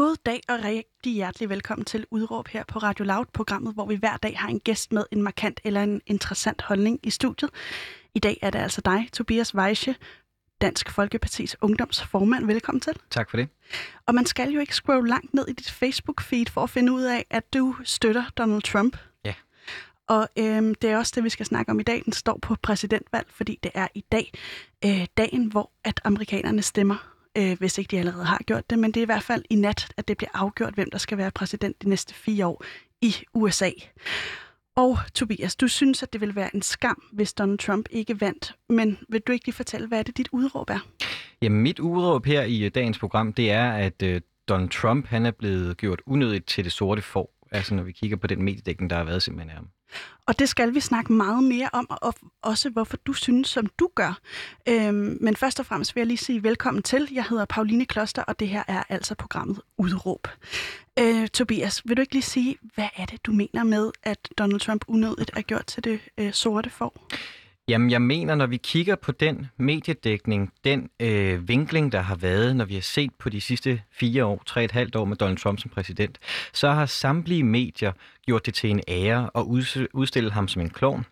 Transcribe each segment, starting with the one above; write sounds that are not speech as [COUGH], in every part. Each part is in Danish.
God dag og rigtig hjertelig velkommen til Udråb her på Radio Loud, programmet, hvor vi hver dag har en gæst med en markant eller en interessant holdning i studiet. I dag er det altså dig, Tobias Weische, Dansk Folkepartis ungdomsformand. Velkommen til. Tak for det. Og man skal jo ikke scrolle langt ned i dit Facebook-feed for at finde ud af, at du støtter Donald Trump. Ja. Og øhm, det er også det, vi skal snakke om i dag. Den står på præsidentvalg, fordi det er i dag øh, dagen, hvor at amerikanerne stemmer øh, hvis ikke de allerede har gjort det, men det er i hvert fald i nat, at det bliver afgjort, hvem der skal være præsident de næste fire år i USA. Og Tobias, du synes, at det vil være en skam, hvis Donald Trump ikke vandt, men vil du ikke lige fortælle, hvad er det, dit udråb er? Jamen, mit udråb her i øh, dagens program, det er, at øh, Donald Trump han er blevet gjort unødigt til det sorte får. Altså, når vi kigger på den mediedækning, der har været simpelthen af ham. Og det skal vi snakke meget mere om, og også hvorfor du synes, som du gør. Øhm, men først og fremmest vil jeg lige sige velkommen til. Jeg hedder Pauline Kloster, og det her er altså programmet Udråb. Øh, Tobias, vil du ikke lige sige, hvad er det, du mener med, at Donald Trump unødigt er gjort til det øh, sorte får? Jamen, jeg mener, når vi kigger på den mediedækning, den øh, vinkling, der har været, når vi har set på de sidste fire år, tre et halvt år med Donald Trump som præsident, så har samtlige medier gjort det til en ære og udstillet ham som en klovn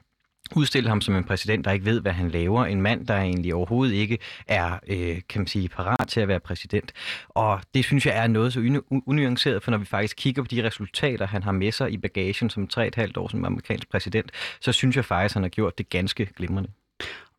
udstille ham som en præsident, der ikke ved, hvad han laver. En mand, der egentlig overhovedet ikke er, øh, kan man sige, parat til at være præsident. Og det synes jeg er noget så unuanceret, for når vi faktisk kigger på de resultater, han har med sig i bagagen som 3,5 år som amerikansk præsident, så synes jeg faktisk, han har gjort det ganske glimrende.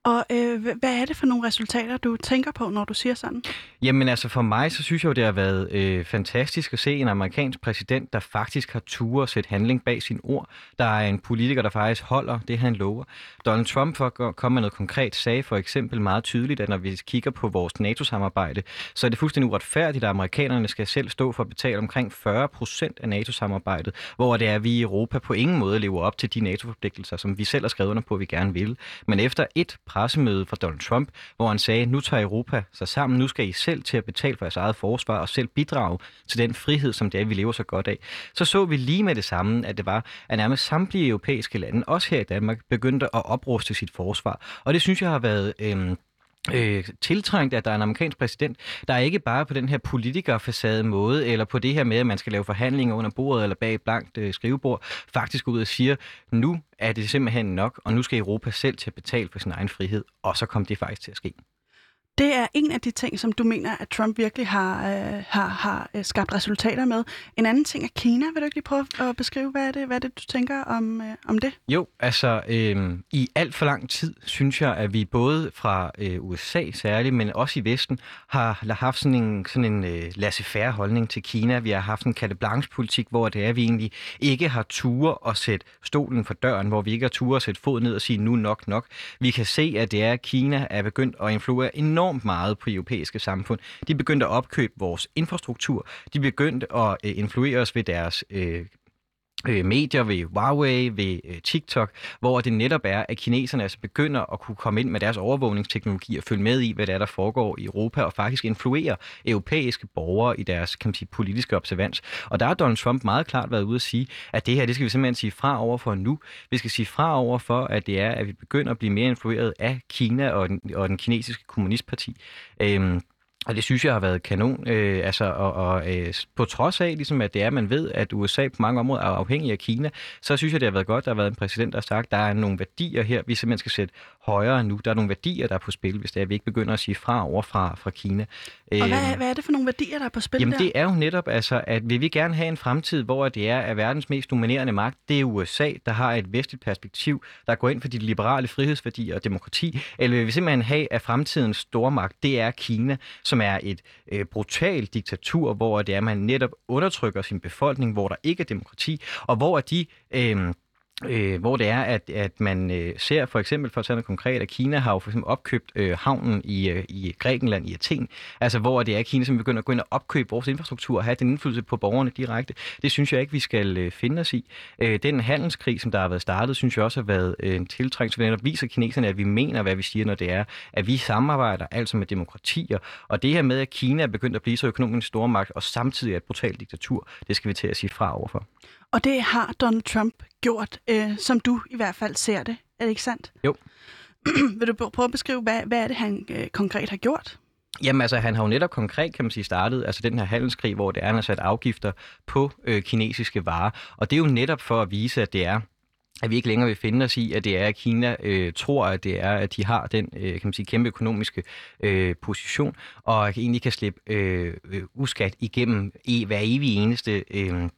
Og øh, hvad er det for nogle resultater, du tænker på, når du siger sådan? Jamen altså for mig, så synes jeg jo, det har været øh, fantastisk at se en amerikansk præsident, der faktisk har tur at sætte handling bag sin ord. Der er en politiker, der faktisk holder det, han lover. Donald Trump, for at komme med noget konkret, sagde for eksempel meget tydeligt, at når vi kigger på vores NATO-samarbejde, så er det fuldstændig uretfærdigt, at amerikanerne skal selv stå for at betale omkring 40 procent af NATO-samarbejdet, hvor det er, at vi i Europa på ingen måde lever op til de NATO-forpligtelser, som vi selv har skrevet under på, at vi gerne vil. Men efter et pressemøde fra Donald Trump, hvor han sagde, nu tager Europa sig sammen, nu skal I selv til at betale for jeres eget forsvar og selv bidrage til den frihed, som det er, vi lever så godt af. Så så vi lige med det samme, at det var, at nærmest samtlige europæiske lande, også her i Danmark, begyndte at opruste sit forsvar. Og det synes jeg har været... Øh, øh, tiltrængt, at der er en amerikansk præsident, der er ikke bare på den her politikerfacade måde, eller på det her med, at man skal lave forhandlinger under bordet eller bag et blankt øh, skrivebord, faktisk ud og siger, nu er det simpelthen nok, og nu skal Europa selv til at betale for sin egen frihed, og så kom det faktisk til at ske. Det er en af de ting, som du mener, at Trump virkelig har, øh, har, har øh, skabt resultater med. En anden ting er Kina. Vil du ikke lige prøve at beskrive, hvad er det, hvad er det du tænker om, øh, om det? Jo, altså øh, i alt for lang tid, synes jeg, at vi både fra øh, USA særligt, men også i Vesten, har haft sådan en, sådan en øh, laissez-faire holdning til Kina. Vi har haft en carte blanche-politik, hvor det er, at vi egentlig ikke har ture at sætte stolen for døren, hvor vi ikke har ture at sætte fod ned og sige nu nok nok. Vi kan se, at det er, at Kina er begyndt at influere enormt enormt meget på europæiske samfund. De begyndte at opkøbe vores infrastruktur. De begyndte at øh, influere os ved deres øh, øh, medier, ved Huawei, ved øh, TikTok, hvor det netop er, at kineserne altså begynder at kunne komme ind med deres overvågningsteknologi og følge med i, hvad der er, der foregår i Europa, og faktisk influere europæiske borgere i deres kan man sige, politiske observans. Og der har Donald Trump meget klart været ude at sige, at det her, det skal vi simpelthen sige fra over for nu. Vi skal sige fra over for, at det er, at vi begynder at blive mere influeret af Kina og den, og den kinesiske kommunistparti. Øhm, og det synes jeg har været kanon, øh, altså, og, og øh, på trods af, ligesom, at det er, man ved, at USA på mange områder er afhængig af Kina, så synes jeg, det har været godt, at der har været en præsident, der har sagt, at der er nogle værdier her, vi simpelthen skal sætte højere nu. Der er nogle værdier, der er på spil, hvis det er, at vi ikke begynder at sige fra over fra, fra Kina. Og hvad, er, øhm, hvad er det for nogle værdier, der er på spil Jamen der? det er jo netop, altså, at vi vil gerne have en fremtid, hvor det er, at verdens mest dominerende magt, det er USA, der har et vestligt perspektiv, der går ind for de liberale frihedsværdier og demokrati, eller vil vi simpelthen have, at fremtidens stormagt, det er Kina, som er et øh, brutalt diktatur, hvor det er, at man netop undertrykker sin befolkning, hvor der ikke er demokrati, og hvor de... Øh, Øh, hvor det er, at, at man øh, ser for eksempel, for at tage noget konkret, at Kina har jo for eksempel opkøbt øh, havnen i, øh, i Grækenland, i Athen, altså hvor det er, Kina som begynder at gå ind og opkøbe vores infrastruktur og have den indflydelse på borgerne direkte. Det synes jeg ikke, vi skal øh, finde os i. Øh, den handelskrig, som der har været startet, synes jeg også har været øh, en tiltrængt, så netop viser kineserne, at vi mener, hvad vi siger, når det er, at vi samarbejder altså med demokratier, og det her med, at Kina er begyndt at blive så økonomisk stormagt, og samtidig er et brutalt diktatur, det skal vi til at sige fra overfor. Og det har Donald Trump gjort, øh, som du i hvert fald ser det. Er det ikke sandt? Jo. [CLEARS THROAT] Vil du prøve at beskrive, hvad, hvad er det, han øh, konkret har gjort? Jamen altså, han har jo netop konkret, kan man sige, startet altså den her handelskrig, hvor det er, han har sat afgifter på øh, kinesiske varer. Og det er jo netop for at vise, at det er at vi ikke længere vil finde os i, at det er, at Kina øh, tror, at det er, at de har den øh, kan man sige, kæmpe økonomiske øh, position, og egentlig kan slippe øh, uskat igennem e, hver evig eneste øh,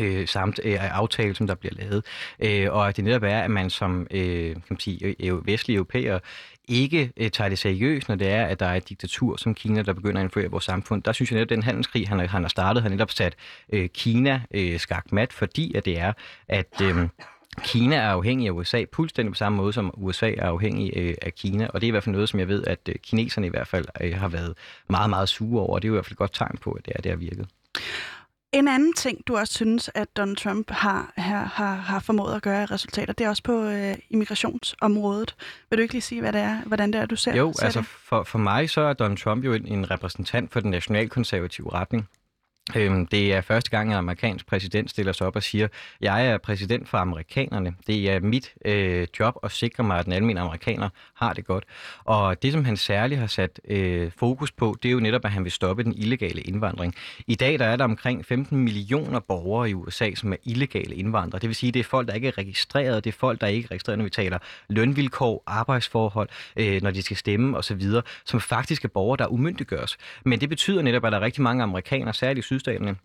øh, samt øh, aftale, som der bliver lavet. Øh, og at det netop er, at man som øh, kan man sige, øh, vestlige europæer ikke øh, tager det seriøst, når det er, at der er et diktatur som Kina, der begynder at indføre vores samfund. Der synes jeg netop, at den handelskrig, han, han har startet, har netop sat øh, Kina øh, skakmat, fordi at det er, at... Øh, Kina er afhængig af USA, fuldstændig på samme måde som USA er afhængig øh, af Kina, og det er i hvert fald noget, som jeg ved, at øh, kineserne i hvert fald øh, har været meget, meget sure over, og det er jo i hvert fald et godt tegn på, at det er, det har virket. En anden ting, du også synes, at Donald Trump har, har, har, har formået at gøre resultater, det er også på øh, immigrationsområdet. Vil du ikke lige sige, hvad det er, hvordan det er, du ser, jo, ser altså det? For, for mig så er Donald Trump jo en, en repræsentant for den nationalkonservative retning. Øhm, det er første gang, at en amerikansk præsident stiller sig op og siger, jeg er præsident for amerikanerne. Det er mit øh, job at sikre mig, at den almindelige amerikaner har det godt. Og det, som han særligt har sat øh, fokus på, det er jo netop, at han vil stoppe den illegale indvandring. I dag der er der omkring 15 millioner borgere i USA, som er illegale indvandrere. Det vil sige, det er folk, der ikke er registreret. Det er folk, der ikke er registreret, når vi taler lønvilkår, arbejdsforhold, øh, når de skal stemme osv., som faktisk er borgere, der umyndiggøres. Men det betyder netop, at der er rigtig mange amerikanere, særligt sydstaterne,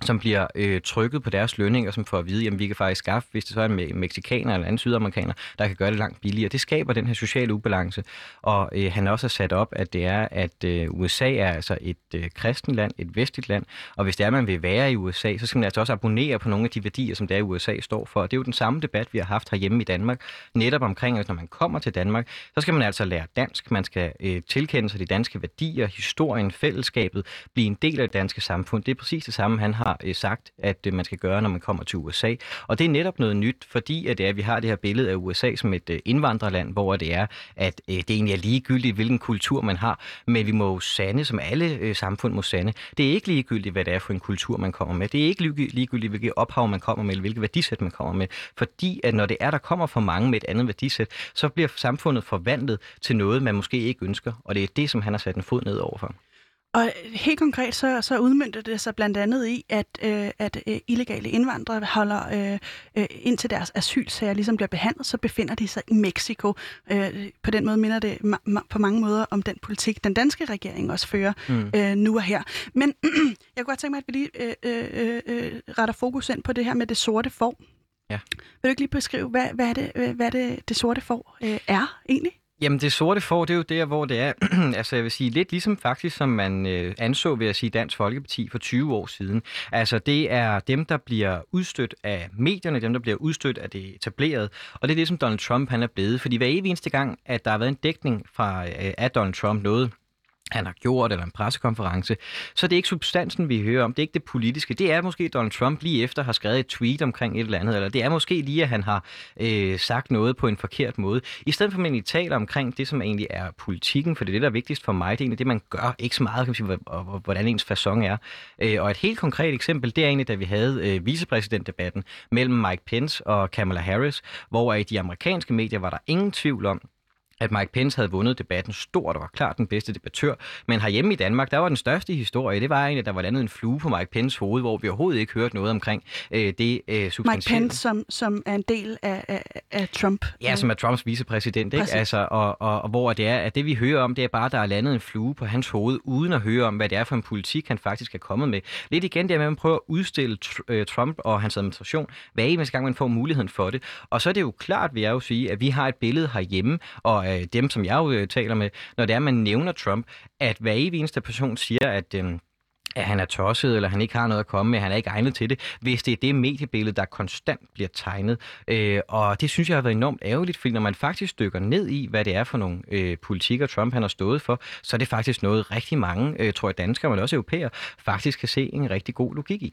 som bliver øh, trykket på deres lønninger, som får at vide, at vi kan faktisk skaffe, hvis det så er en meksikaner eller anden sydamerikaner, der kan gøre det langt billigere. Det skaber den her sociale ubalance, og øh, han også har sat op, at det er, at øh, USA er altså et øh, kristent land, et vestligt land, og hvis det er, at man vil være i USA, så skal man altså også abonnere på nogle af de værdier, som der i USA står for. Og det er jo den samme debat, vi har haft herhjemme i Danmark, netop omkring, at når man kommer til Danmark, så skal man altså lære dansk, man skal øh, tilkende sig de danske værdier, historien, fællesskabet, blive en del af det danske samfund. Det er præcis det samme, han har har øh, sagt, at øh, man skal gøre, når man kommer til USA. Og det er netop noget nyt, fordi at, det er, at vi har det her billede af USA som et øh, indvandrerland, hvor det er, at øh, det egentlig er ligegyldigt, hvilken kultur man har, men vi må jo sande, som alle øh, samfund må sande. Det er ikke ligegyldigt, hvad det er for en kultur, man kommer med. Det er ikke ligegyldigt, hvilket ophav man kommer med, eller hvilket værdisæt man kommer med. Fordi at når det er, der kommer for mange med et andet værdisæt, så bliver samfundet forvandlet til noget, man måske ikke ønsker. Og det er det, som han har sat en fod ned overfor. Og helt konkret så, så udmyndter det sig blandt andet i, at, øh, at øh, illegale indvandrere holder øh, øh, indtil deres asylsager ligesom bliver behandlet, så befinder de sig i Mexico. Øh, på den måde minder det ma- ma- på mange måder om den politik, den danske regering også fører mm. øh, nu og her. Men [CLEARS THROAT] jeg kunne godt tænke mig, at vi lige øh, øh, øh, retter fokus ind på det her med det sorte får. Ja. Vil du ikke lige beskrive, hvad, hvad, er det, hvad det, det sorte får øh, er egentlig? Jamen det sorte får, det er jo der, hvor det er, [CLEARS THROAT] altså jeg vil sige, lidt ligesom faktisk, som man øh, anså ved at sige Dansk Folkeparti for 20 år siden. Altså det er dem, der bliver udstødt af medierne, dem, der bliver udstødt af det etablerede, og det er det, som Donald Trump han er blevet. Fordi hver evig eneste gang, at der har været en dækning fra, øh, af Donald Trump, noget han har gjort, eller en pressekonference, så det er ikke substansen, vi hører om. Det er ikke det politiske. Det er måske Donald Trump lige efter har skrevet et tweet omkring et eller andet, eller det er måske lige, at han har øh, sagt noget på en forkert måde. I stedet for, at man egentlig taler omkring det, som egentlig er politikken, for det er det, der er vigtigst for mig, det er egentlig det, man gør. Ikke så meget, kan man sige, hvordan ens façon er. Øh, og et helt konkret eksempel, det er egentlig, da vi havde øh, vicepræsidentdebatten mellem Mike Pence og Kamala Harris, hvor i de amerikanske medier var der ingen tvivl om, at Mike Pence havde vundet debatten stort og var klart den bedste debattør. Men herhjemme i Danmark, der var den største historie, det var egentlig, at der var landet en flue på Mike Pence hoved, hvor vi overhovedet ikke hørte noget omkring øh, det øh, Mike Pence, som, som er en del af, af, af Trump. Ja, som er Trumps vicepræsident, ikke? Altså, og, og, og, hvor det er, at det vi hører om, det er bare, at der er landet en flue på hans hoved, uden at høre om, hvad det er for en politik, han faktisk er kommet med. Lidt igen det er, at man prøver at udstille øh, Trump og hans administration, hver eneste gang man får muligheden for det. Og så er det jo klart, vil jeg jo sige, at vi har et billede herhjemme, og af dem, som jeg jo øh, taler med, når det er, man nævner Trump, at hver evig eneste person siger, at... Øh, at han er tosset, eller han ikke har noget at komme med, han er ikke egnet til det, hvis det er det mediebillede, der konstant bliver tegnet. Øh, og det synes jeg har været enormt ærgerligt, fordi når man faktisk dykker ned i, hvad det er for nogle øh, politikker, Trump han har stået for, så er det faktisk noget rigtig mange, øh, tror jeg danskere, men også europæer, faktisk kan se en rigtig god logik i.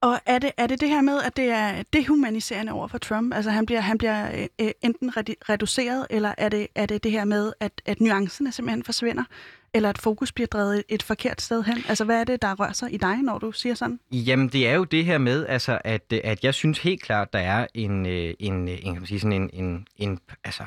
Og er det, er det det her med, at det er dehumaniserende over for Trump? Altså han bliver, han bliver øh, øh enten reduceret, eller er det, er det det her med, at, at nuancerne simpelthen forsvinder? Eller at fokus bliver drevet et forkert sted hen? Altså hvad er det, der rører sig i dig, når du siger sådan? Jamen det er jo det her med, altså, at, at jeg synes helt klart, der er en, øh, en, øh, en, kan man sige, sådan en, en, en, altså,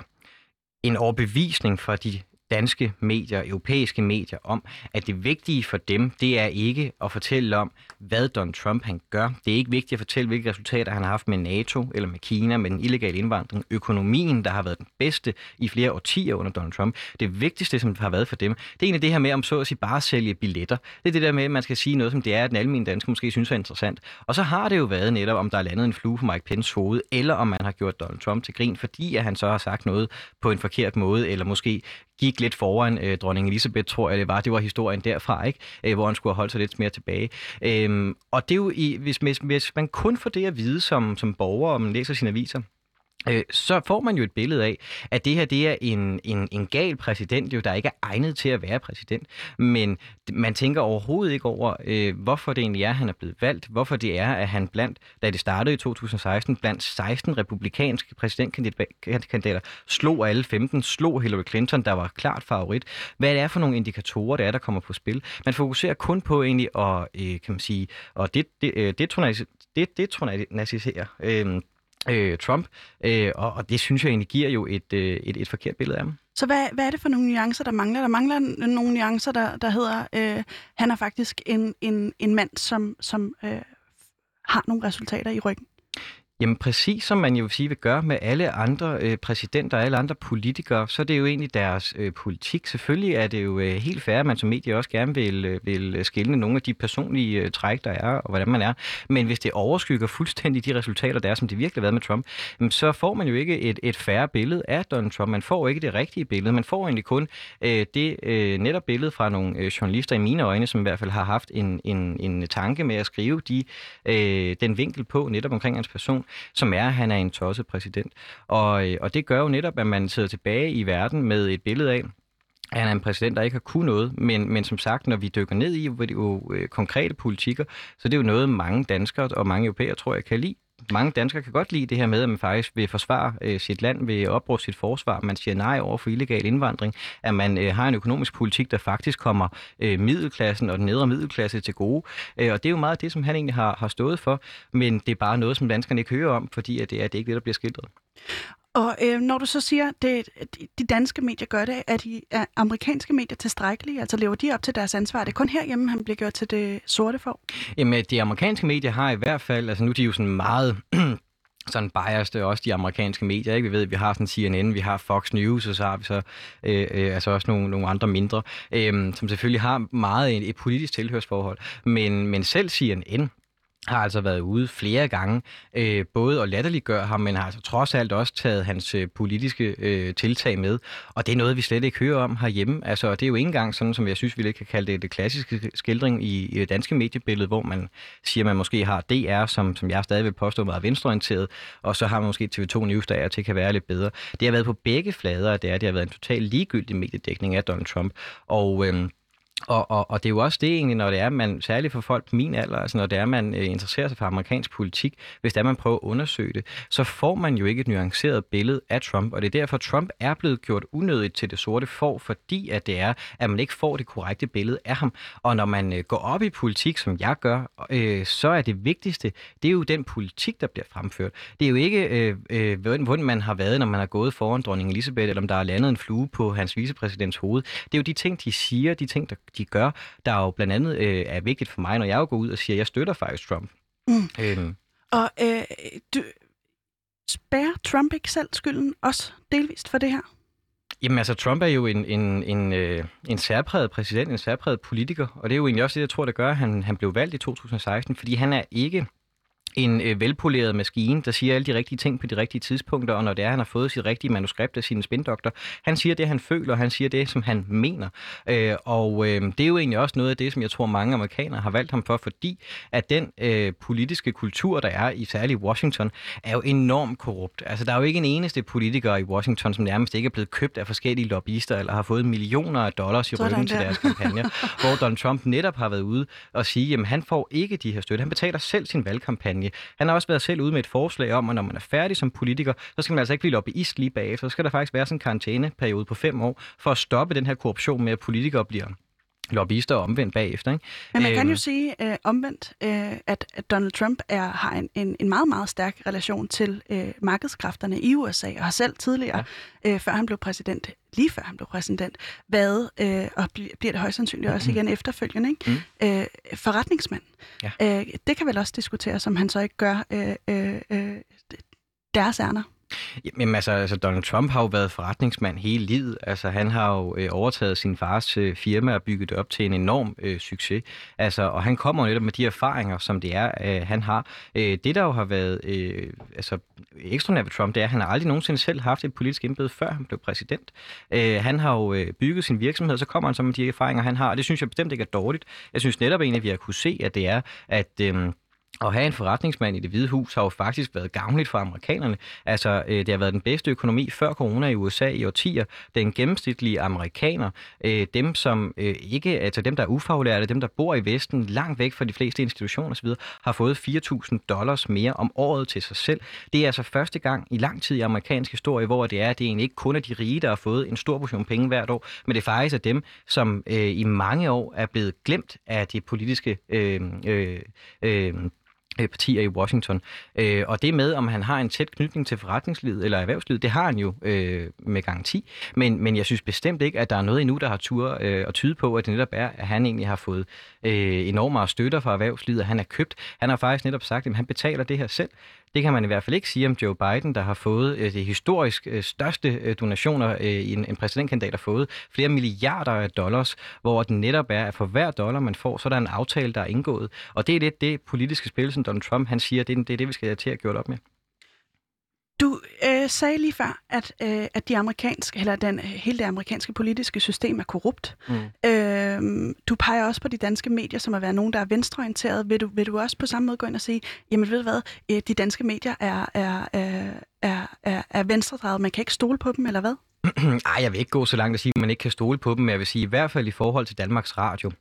en overbevisning fra de danske medier, europæiske medier, om, at det vigtige for dem, det er ikke at fortælle om, hvad Donald Trump han gør. Det er ikke vigtigt at fortælle, hvilke resultater han har haft med NATO eller med Kina, med den illegale indvandring, økonomien, der har været den bedste i flere årtier under Donald Trump. Det vigtigste, som har været for dem, det er egentlig det her med, om så at sige, bare at sælge billetter. Det er det der med, at man skal sige noget, som det er, at den almindelige dansker måske synes er interessant. Og så har det jo været netop, om der er landet en flue på Mike Pence hoved, eller om man har gjort Donald Trump til grin, fordi at han så har sagt noget på en forkert måde, eller måske gik lidt foran øh, dronning Elisabeth, tror jeg det var. Det var historien derfra, ikke? Øh, hvor han skulle have holdt sig lidt mere tilbage. Øhm, og det er jo, i, hvis, hvis, hvis man kun får det at vide som, som borger, og man læser sine aviser, øh, så får man jo et billede af, at det her det er en, en, en gal præsident, jo, der ikke er egnet til at være præsident. Men man tænker overhovedet ikke over, øh, hvorfor det egentlig er, at han er blevet valgt. Hvorfor det er, at han blandt, da det startede i 2016, blandt 16 republikanske præsidentkandidater, slog alle 15, slog Hillary Clinton, der var klart favorit. Hvad det er for nogle indikatorer, der er, der kommer på spil. Man fokuserer kun på egentlig at, øh, kan man sige, at det, det, øh, det, det, det, det, det, øh, øh, Trump, øh, og, og det synes jeg egentlig giver jo et, øh, et, et forkert billede af ham. Så hvad, hvad er det for nogle nuancer, der mangler? Der mangler nogle nuancer, der, der hedder, øh, han er faktisk en, en, en mand, som, som øh, har nogle resultater i ryggen. Jamen præcis som man jo vil sige vil gøre med alle andre øh, præsidenter og alle andre politikere, så er det jo egentlig deres øh, politik. Selvfølgelig er det jo øh, helt fair, at man som medie også gerne vil, øh, vil skille nogle af de personlige øh, træk, der er, og hvordan man er. Men hvis det overskygger fuldstændig de resultater, der er, som det virkelig har været med Trump, jamen, så får man jo ikke et, et færre billede af Donald Trump. Man får ikke det rigtige billede. Man får egentlig kun øh, det øh, netop billede fra nogle øh, journalister i mine øjne, som i hvert fald har haft en, en, en tanke med at skrive de, øh, den vinkel på netop omkring hans person som er, at han er en tosset præsident. Og, øh, og det gør jo netop, at man sidder tilbage i verden med et billede af, at han er en præsident, der ikke har kunnet noget, men, men som sagt, når vi dykker ned i hvor det jo øh, konkrete politikker, så det er jo noget, mange danskere og mange europæere, tror jeg, kan lide mange danskere kan godt lide det her med, at man faktisk vil forsvare øh, sit land, vil opbruge sit forsvar, man siger nej over for illegal indvandring, at man øh, har en økonomisk politik, der faktisk kommer øh, middelklassen og den nedre middelklasse til gode. Øh, og det er jo meget det, som han egentlig har, har stået for, men det er bare noget, som danskerne ikke hører om, fordi at det, er, det er ikke det, der bliver skildret. Og øh, når du så siger, at de danske medier gør det, er de er amerikanske medier tilstrækkelige? Altså lever de op til deres ansvar? Er det kun herhjemme, han bliver gjort til det sorte for? Jamen, de amerikanske medier har i hvert fald, altså nu er de jo sådan meget [CLEARS THROAT] sådan biased, også de amerikanske medier. Ikke? Vi ved, at vi har sådan CNN, vi har Fox News, og så har vi så øh, øh, altså også nogle, nogle andre mindre, øh, som selvfølgelig har meget et, et politisk tilhørsforhold. Men, men selv CNN har altså været ude flere gange, øh, både at latterliggøre ham, men har altså trods alt også taget hans øh, politiske øh, tiltag med. Og det er noget, vi slet ikke hører om herhjemme. Altså, det er jo ikke engang sådan, som jeg synes, vi lidt kan kalde det, det klassiske skildring i, i det danske mediebillede, hvor man siger, at man måske har DR, som, som jeg stadig vil påstå meget venstreorienteret, og så har man måske TV2 News, der er til kan være lidt bedre. Det har været på begge flader, at det, er, det har været en total ligegyldig mediedækning af Donald Trump. Og... Øh, og, og, og det er jo også det egentlig, når det er, man, særligt for folk på min alder, altså når det er, man øh, interesserer sig for amerikansk politik, hvis det er, man prøver at undersøge det, så får man jo ikke et nuanceret billede af Trump, og det er derfor, Trump er blevet gjort unødigt til det sorte for, fordi at det er, at man ikke får det korrekte billede af ham. Og når man øh, går op i politik, som jeg gør, øh, så er det vigtigste, det er jo den politik, der bliver fremført. Det er jo ikke, øh, øh, hvordan man har været, når man har gået foran dronning Elisabeth, eller om der er landet en flue på hans vicepræsidents hoved. Det er jo de ting, de siger, de ting, der de gør, der jo blandt andet øh, er vigtigt for mig, når jeg går ud og siger, at jeg støtter faktisk Trump. Mm. Øhm. Og øh, du, spærer Trump ikke selv skylden også delvist for det her? Jamen altså, Trump er jo en, en, en, øh, en særpræget præsident, en særpræget politiker, og det er jo egentlig også det, jeg tror, der gør, at han, han blev valgt i 2016, fordi han er ikke en øh, velpoleret maskine, der siger alle de rigtige ting på de rigtige tidspunkter, og når det er, han har fået sit rigtige manuskript af sin spindoktor, han siger det, han føler, og han siger det, som han mener. Øh, og øh, det er jo egentlig også noget af det, som jeg tror, mange amerikanere har valgt ham for, fordi at den øh, politiske kultur, der er i særligt Washington, er jo enormt korrupt. Altså, der er jo ikke en eneste politiker i Washington, som nærmest ikke er blevet købt af forskellige lobbyister, eller har fået millioner af dollars i ryggen til deres kampagner, [LAUGHS] hvor Donald Trump netop har været ude og sige, at han får ikke de her støtte. Han betaler selv sin valgkampagne kampagne. Han har også været selv ude med et forslag om, at når man er færdig som politiker, så skal man altså ikke blive lobbyist lige bagefter. Så skal der faktisk være sådan en karantæneperiode på fem år for at stoppe den her korruption med, at politikere bliver lobbyister omvendt bagefter. Ikke? Men man kan jo øhm. sige øh, omvendt, øh, at, at Donald Trump er, har en, en, en meget, meget stærk relation til øh, markedskræfterne i USA, og har selv tidligere, ja. øh, før han blev præsident, lige før han blev præsident, været, øh, og bliver det højst sandsynligt også igen efterfølgende, ikke? Mm. Øh, forretningsmand. Ja. Øh, det kan vel også diskuteres, om han så ikke gør øh, øh, øh, deres ærner. Jamen altså, altså, Donald Trump har jo været forretningsmand hele livet. Altså, han har jo øh, overtaget sin fars øh, firma og bygget det op til en enorm øh, succes. Altså, og han kommer jo netop med de erfaringer, som det er, øh, han har. Øh, det, der jo har været øh, altså, ekstra ved Trump, det er, at han har aldrig nogensinde selv haft et politisk embede, før han blev præsident. Øh, han har jo øh, bygget sin virksomhed, og så kommer han så med de erfaringer, han har, og det synes jeg bestemt ikke er dårligt. Jeg synes netop egentlig, at vi har kunne se, at det er, at... Øh, at have en forretningsmand i det hvide hus har jo faktisk været gavnligt for amerikanerne. Altså, øh, det har været den bedste økonomi før corona i USA i årtier. Den gennemsnitlige amerikaner, øh, dem som øh, ikke, altså dem der er ufaglærte, dem der bor i Vesten, langt væk fra de fleste institutioner osv., har fået 4.000 dollars mere om året til sig selv. Det er altså første gang i lang tid i amerikansk historie, hvor det er, at det egentlig ikke kun er de rige, der har fået en stor portion penge hvert år, men det er faktisk er dem, som øh, i mange år er blevet glemt af de politiske øh, øh, Øh, Øh, partier i Washington. Øh, og det med, om han har en tæt knytning til forretningslivet eller erhvervslivet, det har han jo øh, med garanti. Men, men jeg synes bestemt ikke, at der er noget endnu, der har tur øh, at tyde på, at det netop er, at han egentlig har fået øh, enorme støtter fra erhvervslivet, og han er købt. Han har faktisk netop sagt, at han betaler det her selv. Det kan man i hvert fald ikke sige om Joe Biden, der har fået øh, det historisk øh, største øh, donationer, øh, en, en præsidentkandidat har fået. Flere milliarder af dollars, hvor den netop er, at for hver dollar, man får, så er der en aftale, der er indgået. Og det er lidt det politiske spil, som Donald Trump han siger, det er det, er det vi skal til at gøre op med. Du øh, sagde lige før, at, øh, at de amerikanske, eller den, hele det amerikanske politiske system er korrupt. Mm. Øh, du peger også på de danske medier, som er været nogen, der er venstreorienteret. Vil du, vil du også på samme måde gå ind og sige, jamen ved du hvad, øh, de danske medier er, er, er, er, er, er venstredrejet, man kan ikke stole på dem, eller hvad? [CLEARS THROAT] Ej, jeg vil ikke gå så langt at sige, at man ikke kan stole på dem, men jeg vil sige, i hvert fald i forhold til Danmarks Radio,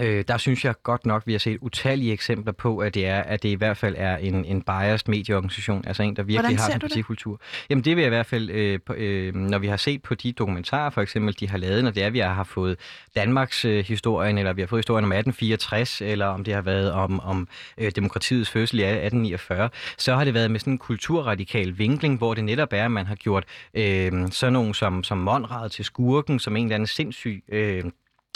Øh, der synes jeg godt nok, vi har set utallige eksempler på, at det er, at det i hvert fald er en, en biased medieorganisation, altså en, der virkelig har en partikultur. Det? Jamen det vil jeg i hvert fald, øh, på, øh, når vi har set på de dokumentarer, for eksempel, de har lavet, når det er, vi har fået Danmarks øh, historien, eller vi har fået historien om 1864, eller om det har været om, om øh, demokratiets fødsel i 1849, så har det været med sådan en kulturradikal vinkling, hvor det netop er, at man har gjort øh, sådan nogen som, som Monrad til skurken, som en eller anden sindssyg... Øh,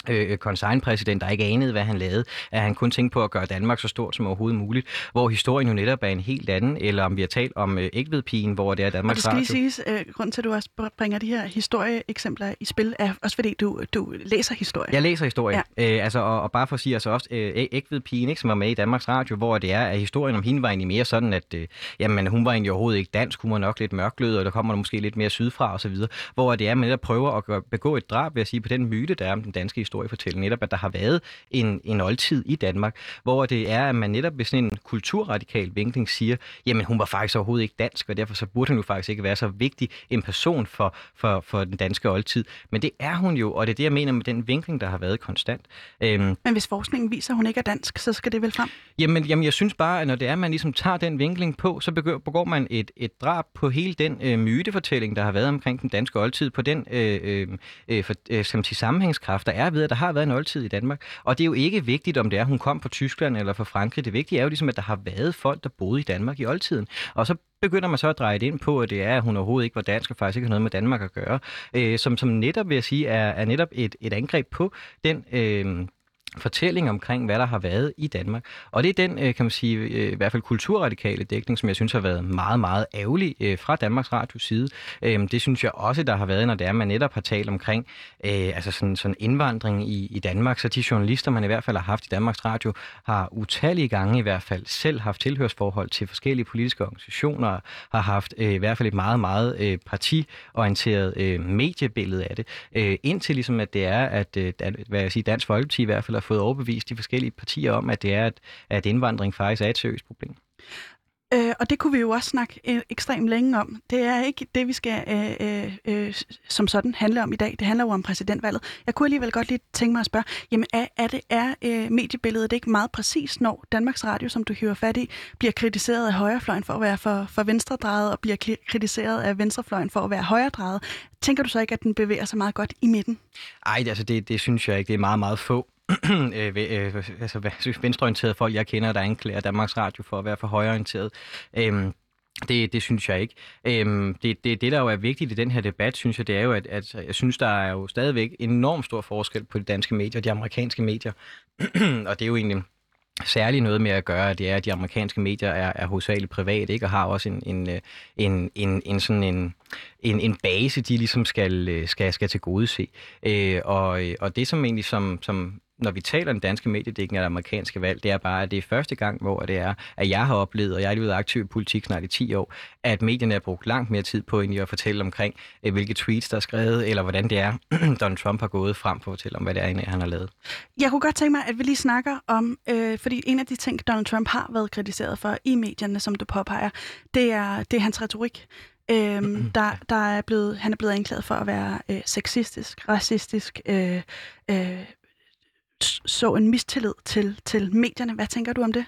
øh, konsignpræsident, der ikke anede, hvad han lavede, at han kun tænkte på at gøre Danmark så stort som overhovedet muligt, hvor historien jo netop er en helt anden, eller om vi har talt om øh, ægvedpigen, hvor det er Danmark. Og det skal lige siges, øh, grund til, at du også bringer de her historieeksempler i spil, er også fordi, du, du læser historie. Jeg læser historie. Ja. Øh, altså, og, og, bare for at sige, altså også øh, ægvedpigen, ikke, som var med i Danmarks Radio, hvor det er, at historien om hende var egentlig mere sådan, at øh, jamen, hun var egentlig overhovedet ikke dansk, hun var nok lidt mørklød, og der kommer der måske lidt mere sydfra osv., hvor det er, at man prøver at begå et drab, ved at sige, på den myte, der er om den danske historiefortælling, netop at der har været en, en oldtid i Danmark, hvor det er, at man netop ved sådan en kulturradikal vinkling siger, jamen hun var faktisk overhovedet ikke dansk, og derfor så burde hun jo faktisk ikke være så vigtig en person for, for, for den danske oldtid. Men det er hun jo, og det er det, jeg mener med den vinkling, der har været konstant. Øhm, Men hvis forskningen viser, at hun ikke er dansk, så skal det vel frem? Jamen, jamen jeg synes bare, at når det er, at man ligesom tager den vinkling på, så begår man et, et drab på hele den øh, mytefortælling, der har været omkring den danske oldtid, på den øh, øh, øh for, øh, som til sammenhængskraft, der er ved, at der har været en oldtid i Danmark. Og det er jo ikke vigtigt, om det er, hun kom fra Tyskland eller fra Frankrig. Det vigtige er jo ligesom, at der har været folk, der boede i Danmark i oldtiden. Og så begynder man så at dreje det ind på, at det er, at hun overhovedet ikke var dansk og faktisk ikke har noget med Danmark at gøre. Øh, som, som netop, vil jeg sige, er, er netop et, et angreb på den... Øh, fortælling omkring, hvad der har været i Danmark. Og det er den, øh, kan man sige, øh, i hvert fald kulturradikale dækning, som jeg synes har været meget, meget ærgerlig øh, fra Danmarks Radios side. Øhm, det synes jeg også, der har været, når det er, man netop har talt omkring altså sådan, sådan indvandring i, i Danmark. Så de journalister, man i hvert fald har haft i Danmarks Radio, har utallige gange i hvert fald selv haft tilhørsforhold til forskellige politiske organisationer, har haft i hvert fald et meget, meget partiorienteret mediebillede af det. Indtil ligesom, at det er, at hvad jeg siger, Dansk Folkeparti i hvert fald har fået overbevist de forskellige partier om, at det er, at, at indvandring faktisk er et seriøst problem. Øh, og det kunne vi jo også snakke øh, ekstremt længe om. Det er ikke det, vi skal øh, øh, øh, som sådan handle om i dag. Det handler jo om præsidentvalget. Jeg kunne alligevel godt lige tænke mig at spørge, jamen er, er, det, er øh, mediebilledet ikke meget præcis, når Danmarks Radio, som du hiver fat i, bliver kritiseret af højrefløjen for at være for, for venstredrejet, og bliver kritiseret af venstrefløjen for at være højredrejet? Tænker du så ikke, at den bevæger sig meget godt i midten? Nej, altså det, det synes jeg ikke. Det er meget, meget få øh, øh, altså, altså, venstreorienterede folk, jeg kender, der anklager Danmarks Radio for at være for højreorienteret. Øh, det, det synes jeg ikke. Øhm, det, det, det, der jo er vigtigt i den her debat, synes jeg, det er jo, at, at jeg synes, der er jo stadigvæk enormt stor forskel på de danske medier og de amerikanske medier. [CLEARS THROAT] og det er jo egentlig særligt noget med at gøre, at det er, at de amerikanske medier er, er hovedsageligt privat, ikke? og har også en, en, øh, en, en, en sådan en, en, en base, de ligesom skal, øh, skal, skal til gode se. Øh, og, øh, og det som egentlig, som, som når vi taler den danske mediedækning af det amerikanske valg, det er bare, at det er første gang, hvor det er, at jeg har oplevet, og jeg har været aktiv i politik snart i 10 år, at medierne har brugt langt mere tid på egentlig at fortælle omkring, øh, hvilke tweets, der er skrevet, eller hvordan det er, [CLEARS THROAT] Donald Trump har gået frem for at fortælle om, hvad det er, han har lavet. Jeg kunne godt tænke mig, at vi lige snakker om, øh, fordi en af de ting, Donald Trump har været kritiseret for i medierne, som du påpeger, det er, det er hans retorik. Øhm, der, der er blevet, han er blevet anklaget for at være øh, sexistisk, racistisk, øh, øh, så en mistillid til, til medierne. Hvad tænker du om det?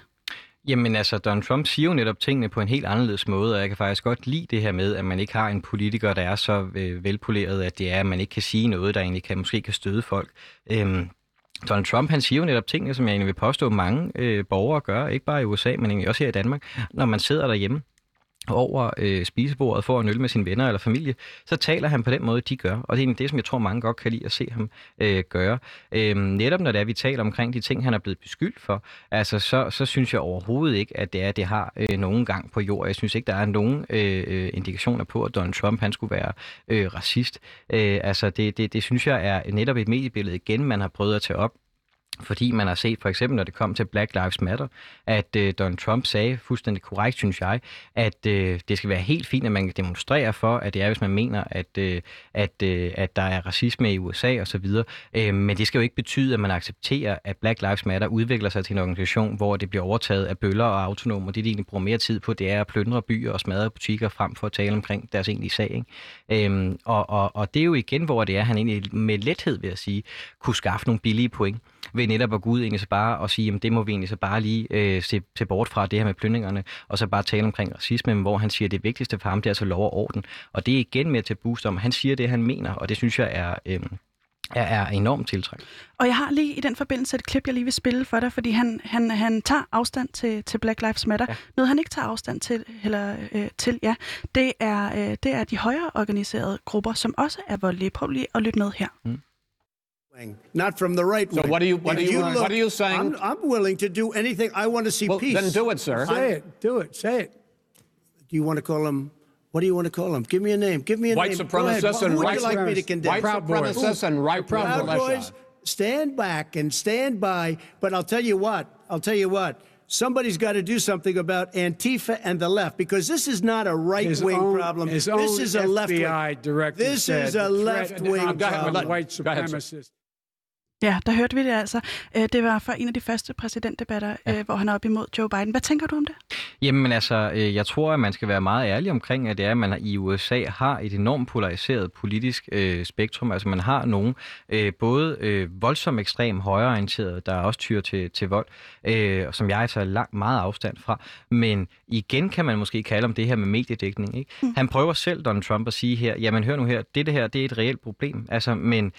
Jamen altså, Donald Trump siger jo netop tingene på en helt anderledes måde, og jeg kan faktisk godt lide det her med, at man ikke har en politiker, der er så øh, velpoleret, at det er, at man ikke kan sige noget, der egentlig kan, måske kan støde folk. Øhm, Donald Trump, han siger jo netop tingene, som jeg egentlig vil påstå, mange øh, borgere gør, ikke bare i USA, men egentlig også her i Danmark, når man sidder derhjemme over øh, spisebordet for at øl med sine venner eller familie, så taler han på den måde, de gør. Og det er egentlig det, som jeg tror, mange godt kan lide at se ham øh, gøre. Øh, netop når det er, vi taler omkring de ting, han er blevet beskyldt for, altså, så, så synes jeg overhovedet ikke, at det er, det har øh, nogen gang på jord. Jeg synes ikke, der er nogen øh, øh indikationer på, at Donald Trump han skulle være øh, racist. Øh, altså, det, det, det synes jeg er netop et mediebillede igen, man har prøvet at tage op fordi man har set, for eksempel når det kom til Black Lives Matter, at øh, Donald Trump sagde fuldstændig korrekt, synes jeg, at øh, det skal være helt fint, at man kan demonstrere for, at det er, hvis man mener, at, øh, at, øh, at der er racisme i USA osv. Øh, men det skal jo ikke betyde, at man accepterer, at Black Lives Matter udvikler sig til en organisation, hvor det bliver overtaget af bøller og autonomer. Det, de egentlig bruger mere tid på, det er at plyndre byer og smadre butikker frem for at tale omkring deres egentlige sag. Ikke? Øh, og, og, og det er jo igen, hvor det er, han egentlig med lethed, vil jeg sige, kunne skaffe nogle billige point ved netop at gå ud egentlig så bare og sige, jamen det må vi egentlig så bare lige øh, se, se bort fra det her med plyndringerne, og så bare tale omkring racisme, hvor han siger, at det vigtigste for ham, det er altså lov og orden. Og det er igen med til at booste om, han siger det, han mener, og det synes jeg er... Øh, er, er enormt tiltrængt. Og jeg har lige i den forbindelse et klip, jeg lige vil spille for dig, fordi han, han, han tager afstand til, til Black Lives Matter. Ja. Noget, han ikke tager afstand til, eller, øh, til ja, det er, øh, det er de højere organiserede grupper, som også er voldelige. Prøv lige at lytte med her. Mm. Not from the right so what are you? What are you? you look, what are you saying? I'm, I'm, willing to do anything. I want to see well, peace. Then do it, sir. Say it. Do it. Say it. Do you want to call him? What do you want to call him? Give me a name. Give me a white name. Supremacists and Who white would like me to condemn? White Proud supremacists and right Proud Boys. Stand back and stand by. But I'll tell you what. I'll tell you what. Somebody's got to do something about Antifa and the left because this is not a right wing problem. This is a left wing. director This said is a left wing problem. White supremacists. Ja, der hørte vi det altså. Øh, det var for en af de første præsidentdebatter, ja. Øh, hvor han er op imod Joe Biden. Hvad tænker du om det? Jamen altså, øh, jeg tror, at man skal være meget ærlig omkring, at det er, at man i USA har et enormt polariseret politisk øh, spektrum. Altså man har nogle øh, både øh, voldsomt ekstrem højreorienterede, der også tyrer til, til vold, øh, som jeg tager langt meget afstand fra. Men igen kan man måske kalde om det her med mediedækning. Ikke? Mm. Han prøver selv, Donald Trump, at sige her, jamen hør nu her, det, det her, det er et reelt problem. Altså, men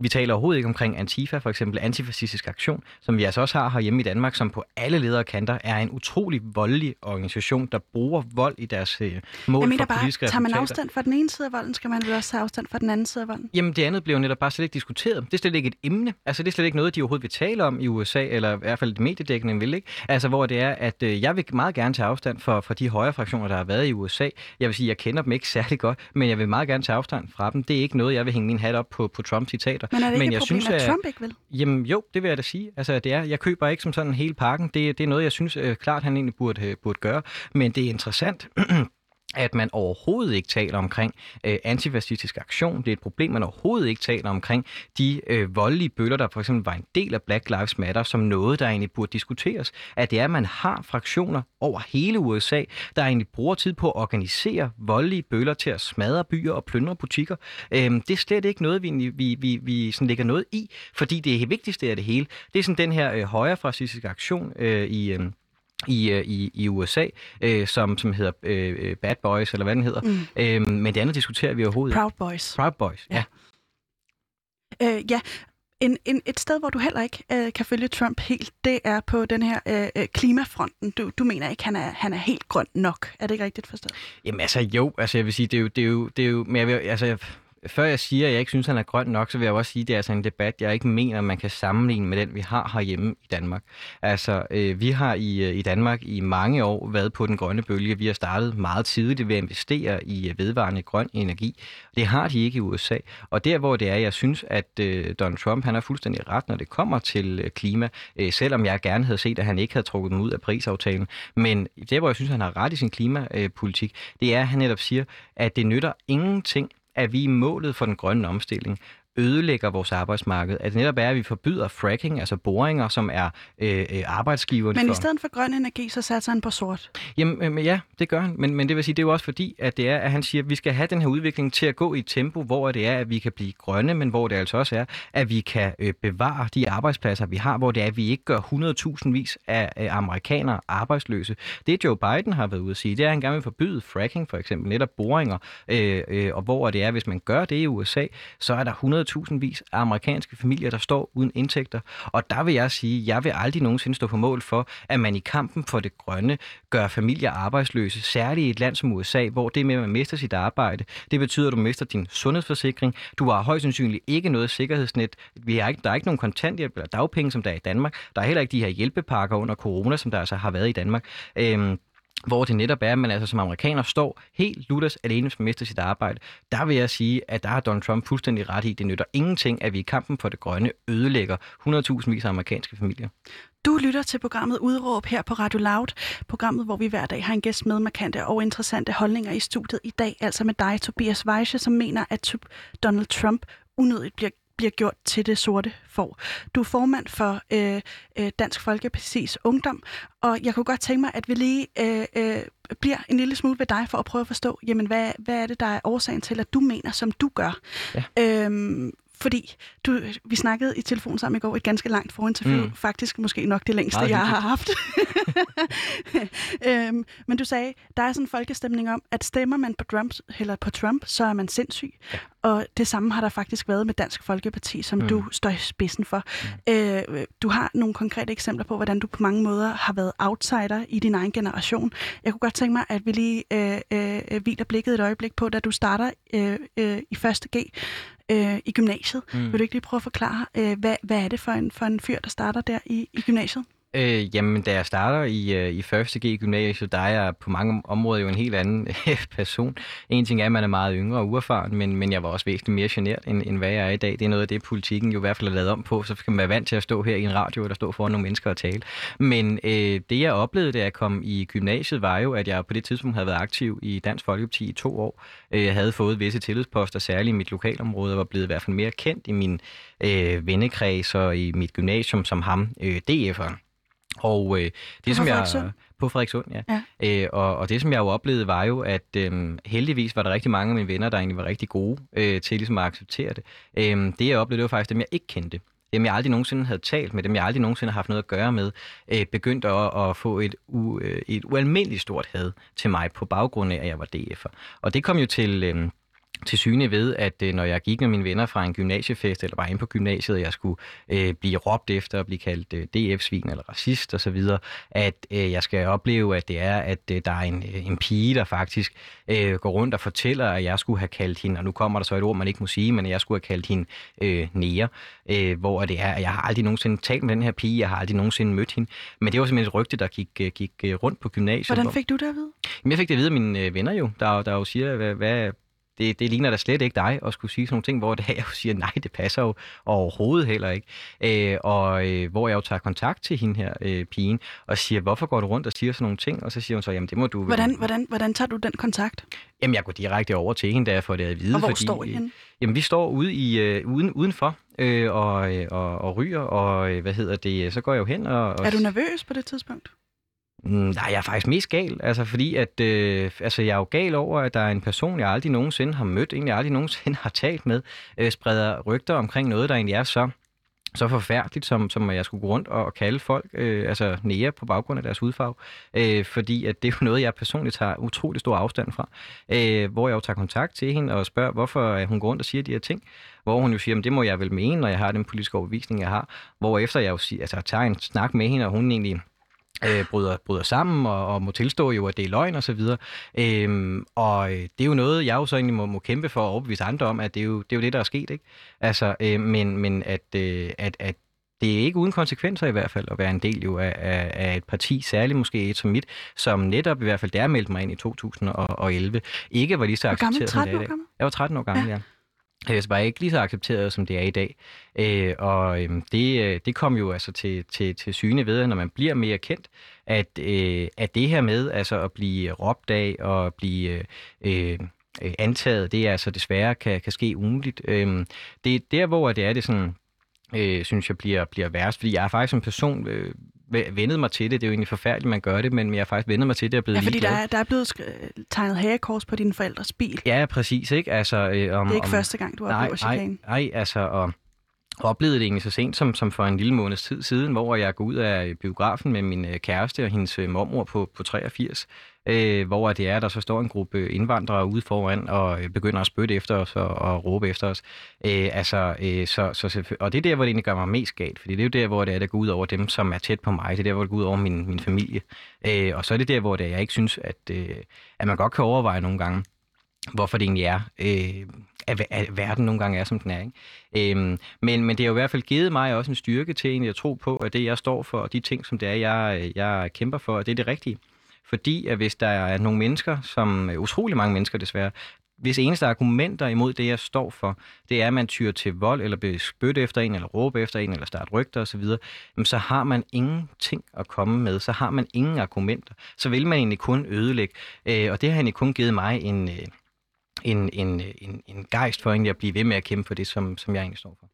vi taler overhovedet ikke omkring Antifa, for eksempel antifascistisk aktion, som vi altså også har herhjemme i Danmark, som på alle ledere kanter er en utrolig voldelig organisation, der bruger vold i deres øh, mål Jeg mener for bare, politiske tager man afstand fra den ene side af volden, skal man vel også have afstand fra den anden side af volden? Jamen det andet bliver jo netop bare slet ikke diskuteret. Det er slet ikke et emne. Altså det er slet ikke noget, de overhovedet vil tale om i USA, eller i hvert fald det mediedækkende vil ikke. Altså hvor det er, at øh, jeg vil meget gerne tage afstand for, for de højre fraktioner, der har været i USA. Jeg vil sige, jeg kender dem ikke særlig godt, men jeg vil meget gerne tage afstand fra dem. Det er ikke noget, jeg vil hænge min hat op på, på Trump-citater. Men er det ikke men et jeg problem, synes, at Trump ikke vil? Jamen jo, det vil jeg da sige. Altså det er, jeg køber ikke som sådan hele pakken. Det, det er noget, jeg synes øh, klart, han egentlig burde, øh, burde gøre. Men det er interessant, [CLEARS THROAT] at man overhovedet ikke taler omkring øh, antifascistisk aktion. Det er et problem, man overhovedet ikke taler omkring de øh, voldelige bøller, der for eksempel var en del af Black Lives Matter, som noget, der egentlig burde diskuteres. At det er, at man har fraktioner over hele USA, der egentlig bruger tid på at organisere voldelige bøller til at smadre byer og plyndre butikker. Øh, det er slet ikke noget, vi, vi, vi, vi sådan lægger noget i, fordi det vigtigste af det hele, det er sådan den her øh, højrefascistiske aktion øh, i... Øh, i, øh, i, i USA, øh, som, som hedder øh, Bad Boys, eller hvad den hedder. Mm. Øh, men det andet diskuterer vi overhovedet Proud Boys. Proud Boys, ja. ja. Øh, ja, En, en, et sted, hvor du heller ikke øh, kan følge Trump helt, det er på den her øh, øh klimafronten. Du, du mener ikke, han er, han er helt grøn nok. Er det ikke rigtigt forstået? Jamen altså jo, altså jeg vil sige, det er jo, det er jo, det er jo men jeg vil, altså, før jeg siger, at jeg ikke synes, han er grøn nok, så vil jeg også sige, at det er altså en debat, jeg ikke mener, man kan sammenligne med den, vi har herhjemme i Danmark. Altså, øh, vi har i, øh, i Danmark i mange år været på den grønne bølge. Vi har startet meget tidligt ved at investere i øh, vedvarende grøn energi. Det har de ikke i USA. Og der, hvor det er, jeg synes, at øh, Donald Trump han har fuldstændig ret, når det kommer til øh, klima, øh, selvom jeg gerne havde set, at han ikke havde trukket dem ud af Paris-aftalen. Men der, hvor jeg synes, han har ret i sin klimapolitik, det er, at han netop siger, at det nytter ingenting er vi i målet for den grønne omstilling? Ødelægger vores arbejdsmarked. At det netop er, at vi forbyder fracking, altså boringer, som er øh, øh arbejdsgiveren Men for... i stedet for grøn energi, så satser han på sort? Jamen øh, ja, det gør han. Men, men det vil sige, det er jo også fordi, at det er, at han siger, at vi skal have den her udvikling til at gå i et tempo, hvor det er, at vi kan blive grønne, men hvor det altså også er, at vi kan øh, bevare de arbejdspladser, vi har, hvor det er, at vi ikke gør 100.000 vis af øh, amerikanere arbejdsløse. Det Joe Biden har været ude at sige, det er, at han gerne vil forbyde fracking, for eksempel netop boringer, øh, øh, og hvor det er, hvis man gør det i USA, så er der tusindvis af amerikanske familier, der står uden indtægter. Og der vil jeg sige, jeg vil aldrig nogensinde stå på mål for, at man i kampen for det grønne gør familier arbejdsløse, særligt i et land som USA, hvor det med, at man mister sit arbejde, det betyder, at du mister din sundhedsforsikring. Du har højst sandsynligt ikke noget sikkerhedsnet. Vi har ikke, der er ikke nogen kontanthjælp eller dagpenge, som der er i Danmark. Der er heller ikke de her hjælpepakker under corona, som der altså har været i Danmark. Øhm, hvor det netop er, at man altså som amerikaner står helt lutters alene, hvis man mister sit arbejde. Der vil jeg sige, at der har Donald Trump fuldstændig ret i. Det nytter ingenting, at vi i kampen for det grønne ødelægger 100.000 vis af amerikanske familier. Du lytter til programmet Udråb her på Radio Loud, programmet, hvor vi hver dag har en gæst med markante og interessante holdninger i studiet i dag, altså med dig, Tobias Weiche, som mener, at Donald Trump unødigt bliver bliver gjort til det sorte får. Du er formand for øh, øh, Dansk Folkeparti's Ungdom, og jeg kunne godt tænke mig, at vi lige øh, øh, bliver en lille smule ved dig for at prøve at forstå, jamen hvad, hvad er det, der er årsagen til, at du mener, som du gør? Ja. Øhm, fordi du, vi snakkede i telefon sammen i går et ganske langt forinterview. Mm. Faktisk måske nok det længste, Meget jeg har haft. [LAUGHS] øhm, men du sagde, der er sådan en folkestemning om, at stemmer man på Trump, eller på Trump så er man sindssyg. Ja. Og det samme har der faktisk været med Dansk Folkeparti, som mm. du står i spidsen for. Mm. Øh, du har nogle konkrete eksempler på, hvordan du på mange måder har været outsider i din egen generation. Jeg kunne godt tænke mig, at vi lige øh, øh, hviler blikket et øjeblik på, da du starter øh, øh, i første G øh, i gymnasiet. Mm. Vil du ikke lige prøve at forklare, øh, hvad, hvad er det for en, for en fyr, der starter der i, i gymnasiet? Øh, jamen, da jeg starter i, øh, i første G gymnasiet, der er jeg på mange områder jo en helt anden [LAUGHS] person. En ting er, at man er meget yngre og uerfaren, men, men jeg var også væsentligt mere genert, end, end hvad jeg er i dag. Det er noget af det, politikken jo i hvert fald er lavet om på, så skal man være vant til at stå her i en radio, eller stå foran nogle mennesker og tale. Men øh, det, jeg oplevede, da jeg kom i gymnasiet, var jo, at jeg på det tidspunkt havde været aktiv i Dansk Folkeparti i to år. Øh, jeg havde fået visse tillidsposter, særligt i mit lokalområde, og var blevet i hvert fald mere kendt i min øh, vennekreds og i mit gymnasium som ham, øh, DF'eren. Og øh, det, som jeg på Frederikssund, ja. ja. Øh, og, og det, som jeg jo oplevede, var jo, at øh, heldigvis var der rigtig mange af mine venner, der egentlig var rigtig gode øh, til ligesom at acceptere det. Øh, det, jeg oplevede, det var faktisk dem, jeg ikke kendte. Dem, jeg aldrig nogensinde havde talt med, dem, jeg aldrig nogensinde har haft noget at gøre med, øh, begyndte at, at få et, u, øh, et ualmindeligt stort had til mig på baggrund af, at jeg var DF'er. Og det kom jo til... Øh, til syne ved, at øh, når jeg gik med mine venner fra en gymnasiefest, eller var inde på gymnasiet, og jeg skulle øh, blive råbt efter og blive kaldt øh, DF-svin eller racist osv., at øh, jeg skal opleve, at det er, at øh, der er en, øh, en pige, der faktisk øh, går rundt og fortæller, at jeg skulle have kaldt hende, og nu kommer der så et ord, man ikke må sige, men jeg skulle have kaldt hende øh, nære, øh, hvor det er, at jeg har aldrig nogensinde talt med den her pige, jeg har aldrig nogensinde mødt hende, men det var simpelthen et rygte, der gik, øh, gik rundt på gymnasiet. Hvordan fik du det at vide? Jamen, jeg fik det at vide af mine venner jo, der, der jo siger, hvad, hvad det, det ligner da slet ikke dig at skulle sige sådan nogle ting, hvor det er, [LAUGHS] jeg siger, nej, det passer jo overhovedet heller ikke. Øh, og øh, hvor jeg jo tager kontakt til hende her, øh, pigen, og siger, hvorfor går du rundt og siger sådan nogle ting? Og så siger hun så, jamen det må du... Hvordan, hvordan, hvordan tager du den kontakt? Jamen jeg går direkte over til hende, da jeg får det at vide. Og hvor fordi, står I henne? Jamen vi står ude i, øh, uden, udenfor øh, og, øh, og, og ryger, og øh, hvad hedder det, så går jeg jo hen og... og er du nervøs på det tidspunkt? Mm, nej, jeg er faktisk mest gal, altså fordi at, øh, altså jeg er jo gal over, at der er en person, jeg aldrig nogensinde har mødt, egentlig aldrig nogensinde [LAUGHS] har talt med, øh, spreder rygter omkring noget, der egentlig er så så forfærdeligt, som, som jeg skulle gå rundt og, og kalde folk øh, altså nære på baggrund af deres hudfarve. Øh, fordi at det er jo noget, jeg personligt tager utrolig stor afstand fra. Øh, hvor jeg jo tager kontakt til hende og spørger, hvorfor øh, hun går rundt og siger de her ting. Hvor hun jo siger, at det må jeg vel mene, når jeg har den politiske overbevisning, jeg har. Hvor efter jeg jo siger, altså, tager en snak med hende, og hun egentlig øh, bryder, bryder sammen og, og må tilstå jo, at det er løgn og så videre. Øhm, og øh, det er jo noget, jeg jo så egentlig må, må kæmpe for at overbevise andre om, at det er jo det, er jo det der er sket. Ikke? Altså, øh, men men at, øh, at, at det er ikke uden konsekvenser i hvert fald at være en del jo af, af, af et parti, særligt måske et som mit, som netop i hvert fald der meldte mig ind i 2011, ikke var lige så accepteret som det er i dag. Jeg var 13 år gammel, ja. ja. Jeg var ikke lige så accepteret, som det er i dag. Øh, og øhm, øh, det, det kom jo altså til, til, til syne ved, når man bliver mere kendt, at, øh, at det her med altså at blive råbt af og blive øh, øh antaget, det er altså desværre kan, kan ske ugenligt. Øh, det er der, hvor det er det sådan, øh, synes jeg bliver, bliver værst, fordi jeg er faktisk en person, øh, vendet mig til det. Det er jo egentlig forfærdeligt, man gør det, men jeg har faktisk vendet mig til det og blevet Ja, fordi der er, der er blevet tegnet hagekors på din forældres bil. Ja, præcis. Ikke? Altså, øh, om, det er ikke om, første gang, du har oplevet chikane. Nej, nej, altså, og oplevede det egentlig så sent som, som for en lille måneds tid siden, hvor jeg går ud af biografen med min øh, kæreste og hendes øh, mormor på, på 83, øh, hvor det er, der så står en gruppe indvandrere ude foran og øh, begynder at spytte efter os og, og råbe efter os. Øh, altså, øh, så, så, og det er der, hvor det egentlig gør mig mest galt, fordi det er jo der, hvor det er, der går ud over dem, som er tæt på mig. Det er der, hvor det går ud over min, min familie. Øh, og så er det der, hvor det er, jeg ikke synes, at, øh, at man godt kan overveje nogle gange, hvorfor det egentlig er, øh, at, at verden nogle gange er, som den er. Ikke? Øhm, men, men det har jo i hvert fald givet mig også en styrke til egentlig at tro på, at det, jeg står for, og de ting, som det er, jeg, jeg kæmper for, det er det rigtige. Fordi at hvis der er nogle mennesker, som øh, utrolig mange mennesker desværre, hvis eneste argumenter imod det, jeg står for, det er, at man tyrer til vold, eller bliver spytte efter en, eller råbe efter en, eller starte rygter osv., så har man ingenting at komme med. Så har man ingen argumenter. Så vil man egentlig kun ødelægge. Øh, og det har egentlig kun givet mig en, øh, en, en, en, en gejst for egentlig at blive ved med at kæmpe for det, som, som jeg egentlig står for.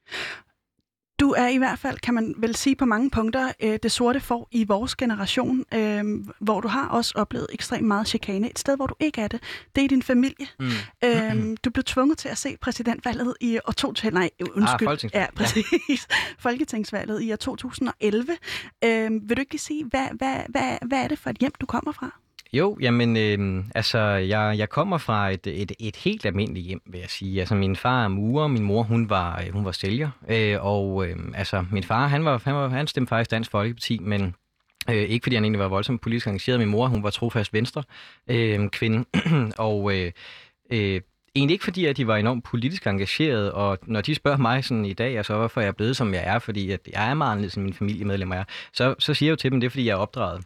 Du er i hvert fald, kan man vel sige på mange punkter, øh, det sorte for i vores generation, øh, hvor du har også oplevet ekstremt meget chikane. Et sted, hvor du ikke er det, det er din familie. Mm. Øh, du blev tvunget til at se præsidentvalget i år 2000, nej, undskyld. Ah, ja, præcis. Ja. [LAUGHS] Folketingsvalget i år 2011. Øh, vil du ikke lige sige, hvad, hvad, hvad, hvad er det for et hjem, du kommer fra? Jo, jamen, øh, altså, jeg, jeg kommer fra et, et, et helt almindeligt hjem, vil jeg sige. Altså, min far er murer, min mor, hun var, øh, hun var sælger. Øh, og øh, altså, min far, han, var, han, var, han stemte faktisk Dansk Folkeparti, men Øh, ikke fordi han egentlig var voldsomt politisk engageret. Min mor, hun var trofast venstre øh, kvinde. [CLEARS THROAT] og øh, øh, egentlig ikke fordi, at de var enormt politisk engageret, og når de spørger mig sådan i dag, altså hvorfor jeg er blevet, som jeg er, fordi at jeg er meget anderledes end mine familiemedlemmer er, så, så siger jeg jo til dem, det er, fordi jeg er opdraget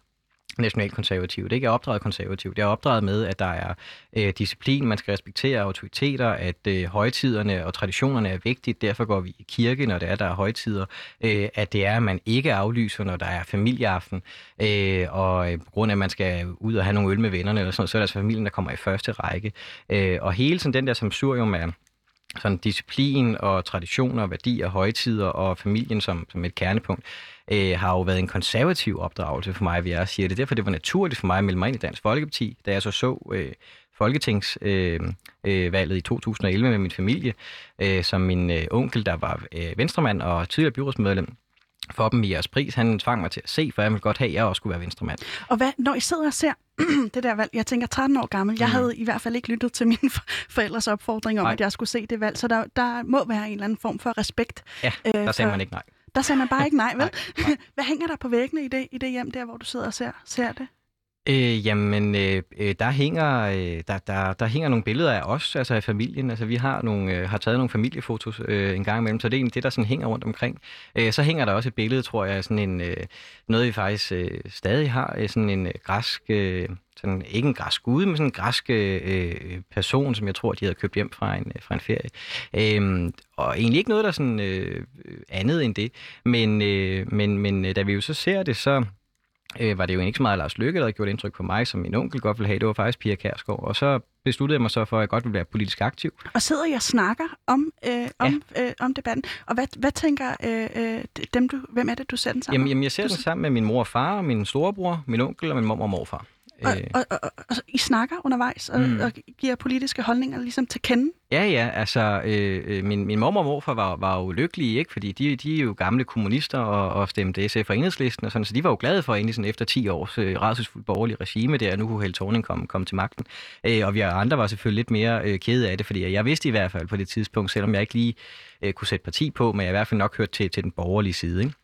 nationalkonservativt. Det ikke er opdraget konservativt. Det er opdraget med, at der er øh, disciplin, man skal respektere autoriteter, at øh, højtiderne og traditionerne er vigtigt. Derfor går vi i kirke, når det er, der er højtider. Øh, at det er, at man ikke aflyser, når der er familieaften. Øh, og øh, på grund af, at man skal ud og have nogle øl med vennerne, eller sådan noget, så er det altså familien, der kommer i første række. Øh, og hele sådan den der samsurium af sådan disciplin og traditioner, værdier, højtider og familien som, som et kernepunkt, øh, har jo været en konservativ opdragelse for mig, vil jeg sige. Det er derfor, det var naturligt for mig at melde mig ind i Dansk Folkeparti, da jeg så så øh, folketingsvalget øh, øh, i 2011 med min familie, øh, som min øh, onkel, der var øh, venstremand og tidligere byrådsmedlem, for dem i jeres pris. Han tvang mig til at se, for jeg ville godt have, at jeg også skulle være venstremand. Og hvad, når I sidder og ser [CLEARS THROAT] det der valg, jeg tænker 13 år gammel, jeg mm. havde i hvert fald ikke lyttet til mine forældres opfordring om, nej. at jeg skulle se det valg, så der, der må være en eller anden form for respekt. Ja, øh, der sagde for, man ikke nej. Der sagde man bare ikke nej, vel? nej, nej. [LAUGHS] Hvad hænger der på væggene i det, i det hjem der, hvor du sidder og ser, ser det? Øh, jamen, øh, øh, der, hænger, øh, der, der, der hænger nogle billeder af os, altså af familien. Altså, vi har, nogle, øh, har taget nogle familiefotos øh, en gang imellem, så det er egentlig det, der sådan hænger rundt omkring. Øh, så hænger der også et billede, tror jeg, sådan en, øh, noget vi faktisk øh, stadig har, øh, sådan en øh, græsk, øh, sådan, ikke en græsk gud, men sådan en græsk øh, øh person, som jeg tror, de havde købt hjem fra en, øh, fra en ferie. Øh, og egentlig ikke noget, der er sådan øh, andet end det. Men, øh, men, men da vi jo så ser det, så øh, var det jo ikke så meget Lars Løkke, der havde gjort indtryk på mig, som min onkel godt ville have. Det var faktisk Pia Kærsgaard. Og så besluttede jeg mig så for, at jeg godt ville være politisk aktiv. Og sidder jeg og snakker om, øh, om, ja. øh, om debatten. Og hvad, hvad tænker øh, øh, dem, du, hvem er det, du ser den sammen jamen, jamen, jeg ser den sammen med min mor og far, min storebror, min onkel og min mor og morfar. Og, øh. og, og, og, og I snakker undervejs og, mm. og giver politiske holdninger ligesom til kende? Ja, ja. Altså, øh, øh, min, min mormor og morfar var, var jo lykkelige, ikke? fordi de, de er jo gamle kommunister og, og stemte SF for enhedslisten, og sådan, så de var jo glade for egentlig sådan efter 10 års øh, rædselsfuldt borgerlig regime der, nu kunne Helle Thorning komme, komme til magten. Øh, og vi andre var selvfølgelig lidt mere øh, kede af det, fordi jeg vidste i hvert fald på det tidspunkt, selvom jeg ikke lige øh, kunne sætte parti på, men jeg i hvert fald nok hørte til, til den borgerlige side. Ikke?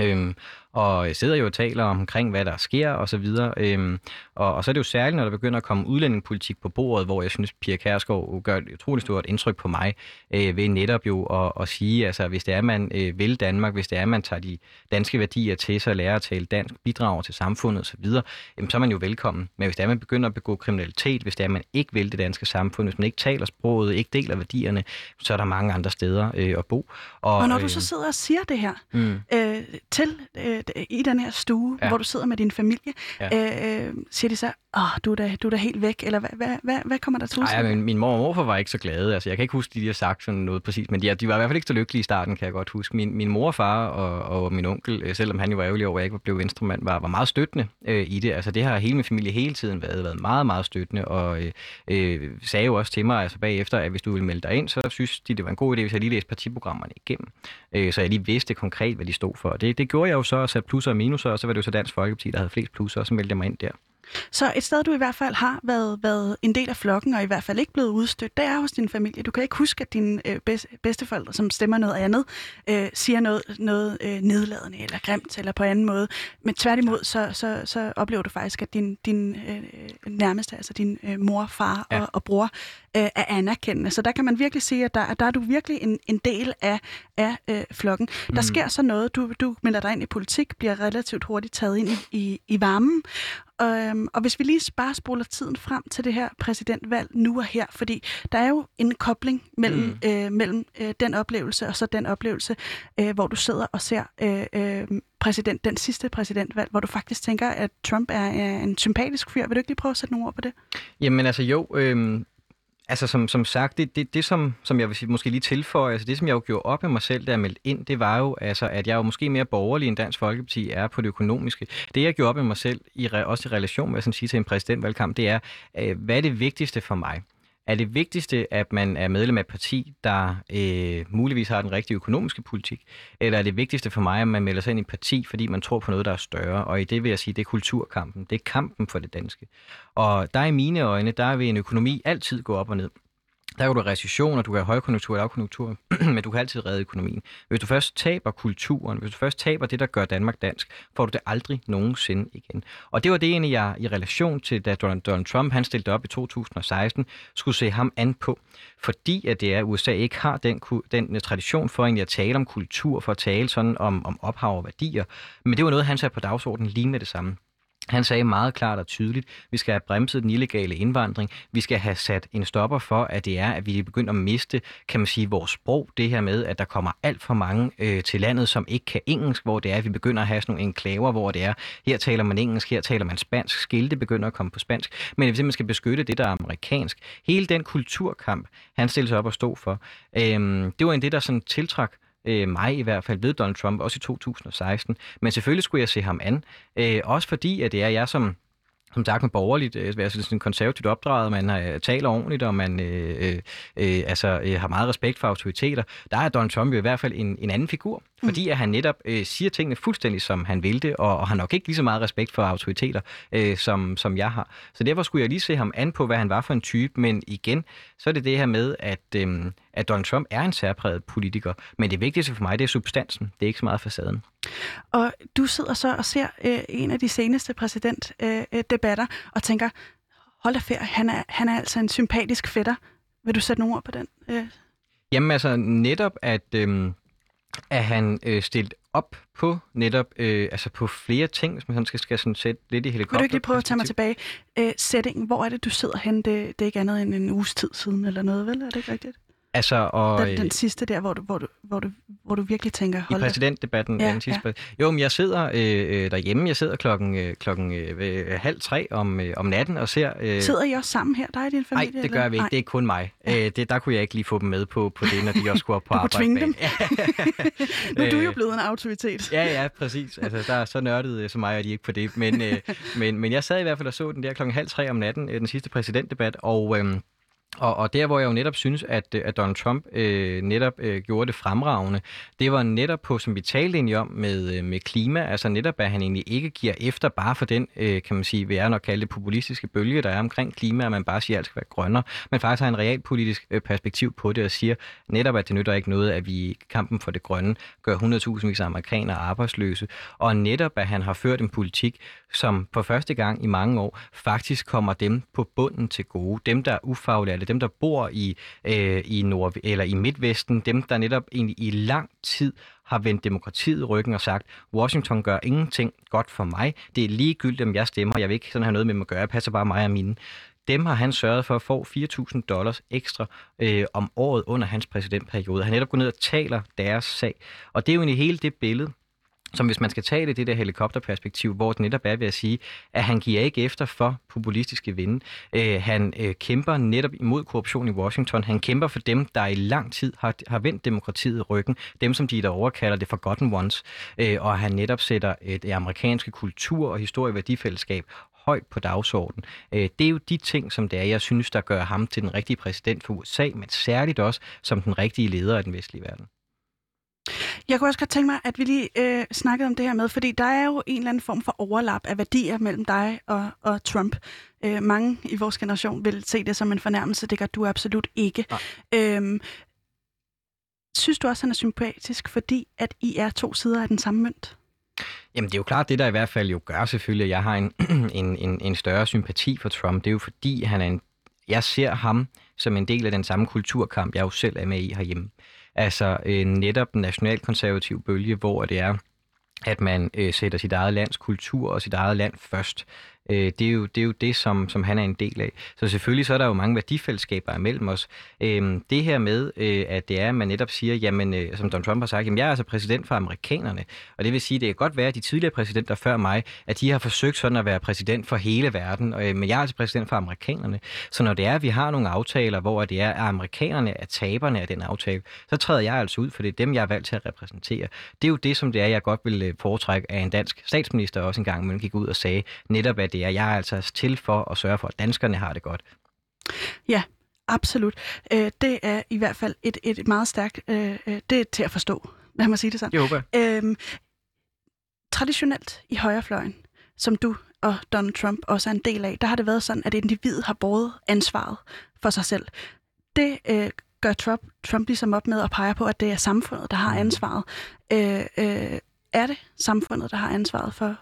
Øhm, og sidder jo og taler omkring, hvad der sker og så videre. Øhm, og, og så er det jo særligt, når der begynder at komme udlændingepolitik på bordet, hvor jeg synes, Pia Kærsgaard gør et utroligt stort indtryk på mig, øh, ved netop jo at, at sige, altså hvis det er, man øh, vil Danmark, hvis det er, man tager de danske værdier til sig, lærer at tale dansk, bidrager til samfundet osv., så, jamen, så er man jo velkommen. Men hvis det er, man begynder at begå kriminalitet, hvis det er, man ikke vil det danske samfund, hvis man ikke taler sproget, ikke deler værdierne, så er der mange andre steder øh, at bo. Og, og når du øh, så sidder og siger det her mm. øh, til øh, i den her stue, ja. hvor du sidder med din familie, ja. øh, siger de så, åh, du er da, du er da helt væk, eller hvad, hvad, hvad, hvad kommer der til Nej, men min mor og morfar var ikke så glade. Altså, jeg kan ikke huske, de, har sagt sådan noget præcis, men de, de var i hvert fald ikke så lykkelige i starten, kan jeg godt huske. Min, min mor og far og, og min onkel, øh, selvom han jo var ærgerlig over, at jeg ikke blev venstremand, var, var meget støttende øh, i det. Altså, det har hele min familie hele tiden været, været meget, meget støttende, og øh, øh, sagde jo også til mig altså bagefter, at hvis du vil melde dig ind, så synes de, det var en god idé, hvis jeg lige læste partiprogrammerne igennem, øh, så jeg lige vidste konkret, hvad de stod for. Det, det gjorde jeg jo så, og tage plusser og minuser, og så var det jo så Dansk Folkeparti, der havde flest plusser, og så meldte jeg mig ind der. Så et sted, du i hvert fald har været, været en del af flokken, og i hvert fald ikke blevet udstødt, det er hos din familie. Du kan ikke huske, at dine øh, bedsteforældre, som stemmer noget andet, øh, siger noget, noget øh, nedladende eller grimt eller på anden måde. Men tværtimod, så, så, så oplever du faktisk, at din, din øh, nærmeste, altså din øh, mor, far ja. og, og bror, øh, er anerkendende. Så der kan man virkelig sige, at der, der er du virkelig en, en del af, af øh, flokken. Mm. Der sker så noget, du, du melder dig ind i politik, bliver relativt hurtigt taget ind i, i, i varmen, og, øhm, og hvis vi lige bare spoler tiden frem til det her præsidentvalg nu og her, fordi der er jo en kobling mellem, mm. øh, mellem øh, den oplevelse og så den oplevelse, øh, hvor du sidder og ser øh, øh, præsident, den sidste præsidentvalg, hvor du faktisk tænker, at Trump er, er en sympatisk fyr. Vil du ikke lige prøve at sætte nogle ord på det? Jamen altså jo, øh, Altså som, som sagt, det, det, det som, som jeg vil sige, måske lige tilføje, altså det som jeg jo gjorde op med mig selv, da jeg meldte ind, det var jo, altså, at jeg jo måske mere borgerlig end Dansk Folkeparti er på det økonomiske. Det jeg gjorde op med mig selv, i, også i relation med at sige til en præsidentvalgkamp, det er, øh, hvad er det vigtigste for mig? Er det vigtigste, at man er medlem af et parti, der øh, muligvis har den rigtige økonomiske politik? Eller er det vigtigste for mig, at man melder sig ind i et parti, fordi man tror på noget, der er større? Og i det vil jeg sige, det er kulturkampen. Det er kampen for det danske. Og der i mine øjne, der vil en økonomi altid gå op og ned. Der kan du have recession, og du kan have højkonjunktur og lavkonjunktur, [CLEARS THROAT] men du kan altid redde økonomien. Hvis du først taber kulturen, hvis du først taber det, der gør Danmark dansk, får du det aldrig nogensinde igen. Og det var det egentlig, jeg i relation til, da Donald Trump han stillede op i 2016, skulle se ham an på. Fordi at det er, at USA ikke har den, den øh, tradition for egentlig at tale om kultur, for at tale sådan om, om ophav og værdier. Men det var noget, han satte på dagsordenen lige med det samme. Han sagde meget klart og tydeligt, at vi skal have bremset den illegale indvandring. Vi skal have sat en stopper for, at det er, at vi begynder at miste, kan man sige, vores sprog. Det her med, at der kommer alt for mange øh, til landet, som ikke kan engelsk, hvor det er, at vi begynder at have sådan nogle enklaver, hvor det er, her taler man engelsk, her taler man spansk, skilte begynder at komme på spansk. Men hvis man skal beskytte det, der er amerikansk, hele den kulturkamp, han stillede sig op og stod for, øh, det var en det, der sådan tiltrak øh, mig i hvert fald, ved Donald Trump, også i 2016. Men selvfølgelig skulle jeg se ham an, øh, også fordi, at det er jeg som som sagt med borgerligt, øh, altså sådan konservativt opdraget, man øh, taler ordentligt, og man øh, øh, øh, altså, øh, har meget respekt for autoriteter, der er Donald Trump jo i hvert fald en, en anden figur, mm. fordi at han netop øh, siger tingene fuldstændig, som han vil det, og, og har nok ikke lige så meget respekt for autoriteter, øh, som, som jeg har. Så derfor skulle jeg lige se ham an på, hvad han var for en type, men igen, så er det det her med, at, øh, at Donald Trump er en særpræget politiker, men det vigtigste for mig, det er substansen, det er ikke så meget facaden. Og du sidder så og ser øh, en af de seneste præsidentdebatter øh, og tænker, hold da færd, han er, han er altså en sympatisk fætter. Vil du sætte nogle ord på den? Øh? Jamen altså netop, at, øh, at han øh, stillet op på netop øh, altså på flere ting, hvis man skal, skal sådan sætte lidt i helikopter. Vil du ikke lige prøve at tage mig tilbage? Øh, settingen, hvor er det, du sidder hen? Det, det er ikke andet end en uges tid siden eller noget, vel? Er det ikke rigtigt? Altså, og, den, den sidste der, hvor du, hvor du, hvor du, hvor du virkelig tænker, hold I præsidentdebatten, ja, den sidste ja. Jo, men jeg sidder øh, derhjemme, jeg sidder klokken, øh, klokken øh, halv tre om, øh, om natten og ser... Øh... Sidder I også sammen her, dig og din familie? Nej, det gør vi ikke, det er kun mig. Ja. Øh, det, der kunne jeg ikke lige få dem med på, på det, når de også skulle op på [LAUGHS] du arbejde. Du dem? [LAUGHS] nu er du jo blevet en autoritet. ja, ja, præcis. Altså, der er så nørdet som mig, og de ikke på det. Men, øh, men, men jeg sad i hvert fald og så den der klokken halv tre om natten, øh, den sidste præsidentdebat, og... Øh, og, og der, hvor jeg jo netop synes, at, at Donald Trump øh, netop øh, gjorde det fremragende, det var netop på, som vi talte egentlig om med, øh, med klima, altså netop, at han egentlig ikke giver efter bare for den, øh, kan man sige, vil jeg nok kalde det populistiske bølge, der er omkring klima, at man bare siger, at alt skal være grønnere, men faktisk har en realpolitisk øh, perspektiv på det og siger netop, at det nytter ikke noget, at vi i kampen for det grønne gør 100.000 af amerikanere arbejdsløse, og netop, at han har ført en politik, som for første gang i mange år faktisk kommer dem på bunden til gode, dem der er ufaglærte, dem, der bor i, øh, i, Nord eller i Midtvesten, dem, der netop egentlig i lang tid har vendt demokratiet ryggen og sagt, Washington gør ingenting godt for mig. Det er ligegyldigt, om jeg stemmer. Jeg vil ikke sådan have noget med dem at gøre. Jeg passer bare mig og mine. Dem har han sørget for at få 4.000 dollars ekstra øh, om året under hans præsidentperiode. Han netop gået ned og taler deres sag. Og det er jo egentlig hele det billede, som hvis man skal tage det, det der helikopterperspektiv, hvor det netop er ved at sige, at han giver ikke efter for populistiske vinde. Øh, han øh, kæmper netop imod korruption i Washington. Han kæmper for dem, der i lang tid har, har vendt demokratiet ryggen. Dem, som de der kalder det forgotten ones. Øh, og han netop sætter øh, det amerikanske kultur- og historieværdifællesskab højt på dagsordenen. Øh, det er jo de ting, som det er, jeg synes, der gør ham til den rigtige præsident for USA, men særligt også som den rigtige leder af den vestlige verden. Jeg kunne også godt tænke mig, at vi lige øh, snakkede om det her med, fordi der er jo en eller anden form for overlap af værdier mellem dig og, og Trump. Øh, mange i vores generation vil se det som en fornærmelse, det gør du absolut ikke. Øhm, synes du også, han er sympatisk, fordi at I er to sider af den samme mønt? Jamen det er jo klart, det der i hvert fald jo gør selvfølgelig, at jeg har en, [CLEARS THROAT] en, en, en større sympati for Trump. Det er jo fordi, han er en, jeg ser ham som en del af den samme kulturkamp, jeg jo selv er med i herhjemme. Altså øh, netop den nationalkonservative bølge, hvor det er, at man øh, sætter sit eget lands kultur og sit eget land først. Øh, det, er jo, det er jo det, som, som han er en del af. Så selvfølgelig så er der jo mange værdifællesskaber imellem os. Øh, det her med, øh, at det er, at man netop siger, jamen, øh, som Donald Trump har sagt, jamen, jeg er altså præsident for amerikanerne. Og det vil sige, det kan godt være, at de tidligere præsidenter før mig, at de har forsøgt sådan at være præsident for hele verden, øh, men jeg er altså præsident for amerikanerne. Så når det er, at vi har nogle aftaler, hvor det er, at amerikanerne er taberne af den aftale, så træder jeg altså ud, for det er dem, jeg er valgt til at repræsentere. Det er jo det, som det er, jeg godt vil øh, foretrække af en dansk statsminister også en gang, men gik ud og sagde netop, at det er, jeg er altså til for at sørge for, at danskerne har det godt. Ja, absolut. Øh, det er i hvert fald et, et meget stærkt, øh, øh, det er til at forstå, lad mig sige det sådan. Jeg håber. Øhm, traditionelt i højrefløjen, som du og Donald Trump også er en del af, der har det været sådan, at individet har båret ansvaret for sig selv. Det øh, gør Trump, Trump ligesom op med at pege på, at det er samfundet, der har mm. ansvaret. Øh, øh, er det samfundet, der har ansvaret for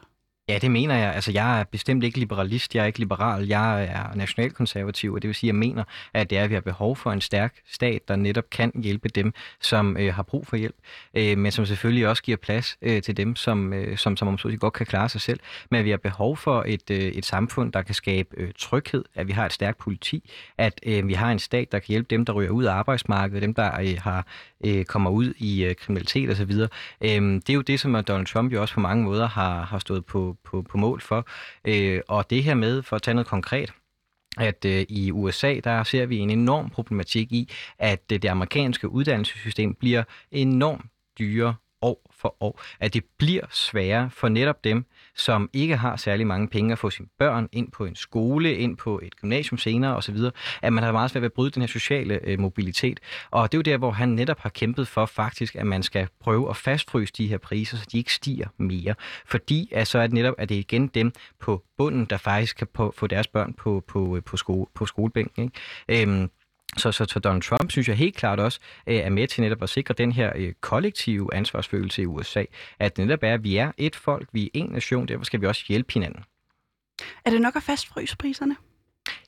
Ja, det mener jeg. Altså, jeg er bestemt ikke liberalist, jeg er ikke liberal, jeg er nationalkonservativ, og det vil sige, at jeg mener, at det er, at vi har behov for en stærk stat, der netop kan hjælpe dem, som øh, har brug for hjælp, øh, men som selvfølgelig også giver plads øh, til dem, som, øh, som, som om så godt kan klare sig selv. Men at vi har behov for et, øh, et samfund, der kan skabe øh, tryghed, at vi har et stærkt politi, at øh, vi har en stat, der kan hjælpe dem, der ryger ud af arbejdsmarkedet, dem, der øh, har øh, kommer ud i øh, kriminalitet osv. Øh, det er jo det, som Donald Trump jo også på mange måder har, har stået på, på, på mål for. Øh, og det her med, for at tage noget konkret, at øh, i USA, der ser vi en enorm problematik i, at øh, det amerikanske uddannelsessystem bliver enormt dyre år for år, at det bliver sværere for netop dem, som ikke har særlig mange penge at få sine børn ind på en skole, ind på et gymnasium senere osv., at man har meget svært ved at bryde den her sociale øh, mobilitet. Og det er jo der, hvor han netop har kæmpet for faktisk, at man skal prøve at fastfryse de her priser, så de ikke stiger mere. Fordi at så er det netop, at det er igen dem på bunden, der faktisk kan på, få deres børn på, på, øh, på, skole, på skolebænken. Ikke? Øhm, så, så, så Donald Trump synes jeg helt klart også øh, er med til netop at sikre den her øh, kollektive ansvarsfølelse i USA. At det netop er, at vi er et folk, vi er en nation, derfor skal vi også hjælpe hinanden. Er det nok at fastfryse priserne?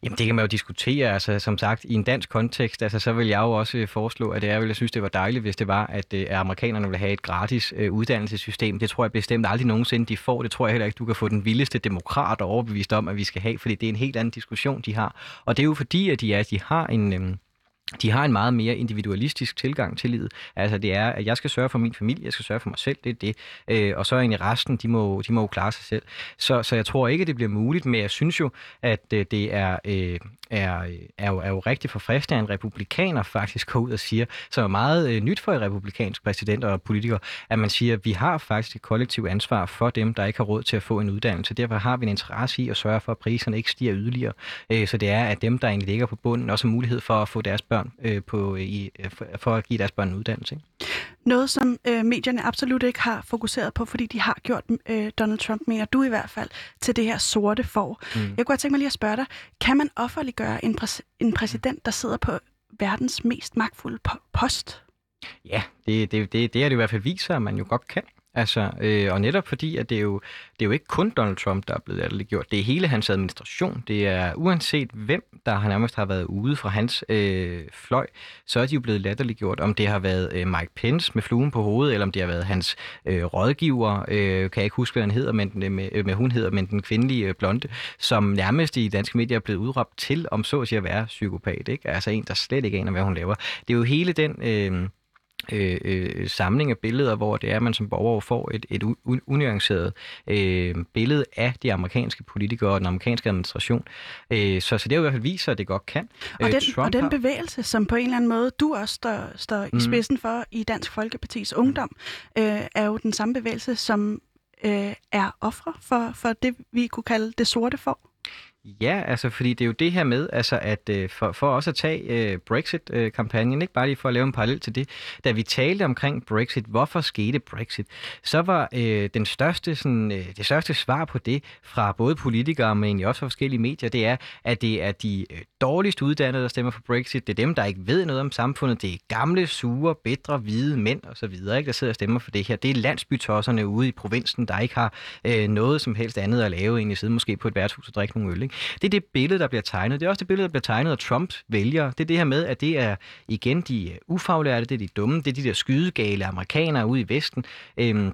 Jamen det kan man jo diskutere, altså som sagt i en dansk kontekst, altså så vil jeg jo også øh, foreslå, at det er, jeg synes det var dejligt, hvis det var, at, øh, at amerikanerne ville have et gratis øh, uddannelsessystem. Det tror jeg bestemt aldrig nogensinde, de får. Det tror jeg heller ikke, du kan få den vildeste demokrat overbevist om, at vi skal have, fordi det er en helt anden diskussion, de har. Og det er jo fordi, at de, er, at de har en, Øh, de har en meget mere individualistisk tilgang til livet. Altså det er, at jeg skal sørge for min familie, jeg skal sørge for mig selv, det er det. Øh, og så egentlig resten, de må, de må jo klare sig selv. Så, så jeg tror ikke, det bliver muligt, men jeg synes jo, at øh, det er, øh, er, er, jo, er jo rigtig forfriskende, at en republikaner faktisk går ud og siger, som er meget øh, nyt for en republikansk præsident og politiker, at man siger, at vi har faktisk et kollektivt ansvar for dem, der ikke har råd til at få en uddannelse. Derfor har vi en interesse i at sørge for, at priserne ikke stiger yderligere. Øh, så det er, at dem, der egentlig ligger på bunden, også har mulighed for at få deres børn øh, på, i, for, for at give deres børn en uddannelse. Ikke? Noget, som øh, medierne absolut ikke har fokuseret på, fordi de har gjort øh, Donald Trump, mener du i hvert fald, til det her sorte for. Mm. Jeg kunne godt tænke mig lige at spørge dig, kan man offerliggøre en, præs- en præsident, der sidder på verdens mest magtfulde po- post? Ja, det, det, det, det er det i hvert fald viser, at man jo godt kan. Altså, øh, og netop fordi, at det er, jo, det er jo ikke kun Donald Trump, der er blevet gjort. Det er hele hans administration. Det er uanset hvem, der har nærmest har været ude fra hans øh, fløj, så er de jo blevet latterliggjort. Om det har været øh, Mike Pence med fluen på hovedet, eller om det har været hans øh, rådgiver, øh, kan jeg ikke huske, hvad han hedder, men, øh, med, med hun hedder, men den kvindelige øh, blonde, som nærmest i danske medier er blevet udråbt til, om så at sige at være psykopat. Ikke? Altså en, der slet ikke aner, hvad hun laver. Det er jo hele den... Øh, øh, øh, samling af billeder, hvor det er, at man som borger får et, et unuanceret øh, billede af de amerikanske politikere og den amerikanske administration. Øh, så, så det er jo i hvert fald viser, at det godt kan. Og den, Trump og den bevægelse, som på en eller anden måde du også står, står mm. i spidsen for i Dansk Folkepartis Ungdom, øh, er jo den samme bevægelse, som øh, er ofre for, for det, vi kunne kalde det sorte for. Ja, altså fordi det er jo det her med, altså at øh, for, for også at tage øh, Brexit-kampagnen, ikke bare lige for at lave en parallel til det, da vi talte omkring Brexit, hvorfor skete Brexit, så var øh, den største, sådan, øh, det største svar på det fra både politikere, men egentlig også fra forskellige medier, det er, at det er de øh, dårligst uddannede, der stemmer for Brexit, det er dem, der ikke ved noget om samfundet, det er gamle, sure, bedre, hvide mænd osv., ikke, der sidder og stemmer for det her. Det er landsbytosserne ude i provinsen, der ikke har øh, noget som helst andet at lave, egentlig sidde måske på et værtshus og drikke nogle øl. Ikke? Det er det billede, der bliver tegnet. Det er også det billede, der bliver tegnet af Trumps vælgere. Det er det her med, at det er igen de øh, ufaglærte, det er de dumme, det er de der skydegale amerikanere ude i Vesten. Øhm,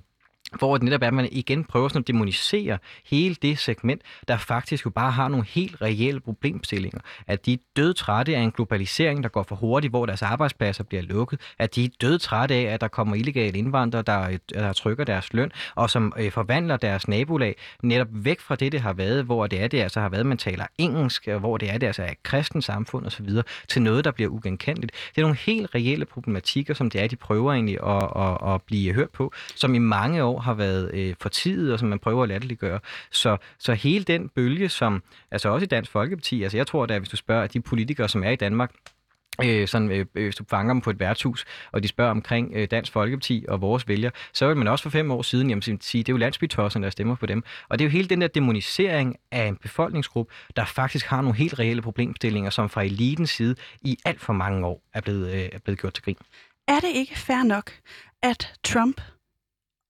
hvor det netop er, at man igen prøver sådan at demonisere hele det segment, der faktisk jo bare har nogle helt reelle problemstillinger. At de er dødtrætte af en globalisering, der går for hurtigt, hvor deres arbejdspladser bliver lukket. At de er dødtrætte af, at der kommer illegale indvandrere, der, øh, der trykker deres løn, og som øh, forvandler deres nabolag netop væk fra det, det har været, hvor det er, det altså har været, man taler engelsk, hvor det er, det altså er et kristen samfund osv., til noget, der bliver ugenkendeligt. Det er nogle helt reelle problematikker, som det er, de prøver egentlig at, at, at blive hørt på, som i mange år har været øh, fortidet, og som man prøver at latterliggøre. Så, så hele den bølge, som altså også i Dansk Folkeparti, altså jeg tror da, hvis du spørger de politikere, som er i Danmark, øh, sådan, øh, øh hvis du fanger dem på et værtshus, og de spørger omkring øh, Dansk Folkeparti og vores vælgere, så vil man også for fem år siden jamen, sige, det er jo landsbytosserne, der stemmer på dem. Og det er jo hele den der demonisering af en befolkningsgruppe, der faktisk har nogle helt reelle problemstillinger, som fra elitens side i alt for mange år er blevet, øh, er blevet gjort til grin. Er det ikke fair nok, at Trump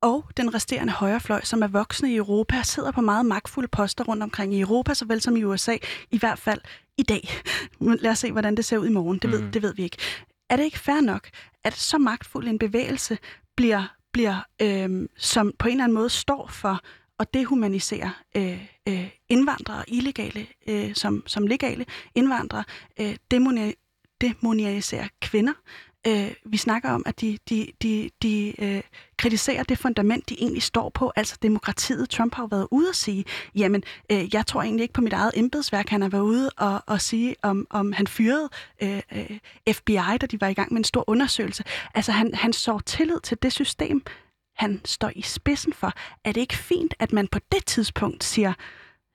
og den resterende højrefløj, som er voksne i Europa, sidder på meget magtfulde poster rundt omkring i Europa, såvel som i USA, i hvert fald i dag. Lad os se, hvordan det ser ud i morgen. Det, ved, mm. det ved vi ikke. Er det ikke fair nok, at så magtfuld en bevægelse bliver, bliver øh, som på en eller anden måde står for at dehumanisere øh, øh, indvandrere, illegale øh, som, som legale indvandrere, øh, demonisere kvinder, øh, vi snakker om, at de, de, de, de øh, kritiserer det fundament, de egentlig står på, altså demokratiet. Trump har jo været ude og sige, jamen, øh, jeg tror egentlig ikke på mit eget embedsværk. Han har været ude og, og sige, om, om han fyrede øh, øh, FBI, da de var i gang med en stor undersøgelse. Altså, han, han så tillid til det system, han står i spidsen for. Er det ikke fint, at man på det tidspunkt siger,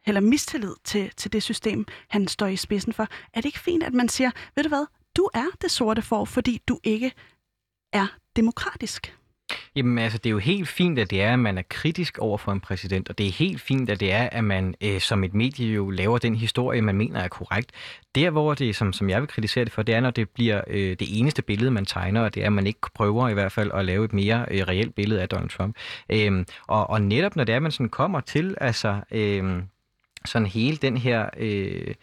eller mistillid til, til det system, han står i spidsen for. Er det ikke fint, at man siger, ved du hvad, du er det sorte for, fordi du ikke er demokratisk. Jamen altså, det er jo helt fint, at det er, at man er kritisk over for en præsident, og det er helt fint, at det er, at man øh, som et medie jo laver den historie, man mener er korrekt. Der, hvor det, som, som jeg vil kritisere det for, det er, når det bliver øh, det eneste billede, man tegner, og det er, at man ikke prøver i hvert fald at lave et mere øh, reelt billede af Donald Trump. Øh, og, og netop når det er, at man sådan kommer til, altså... Øh, sådan hele den her øh,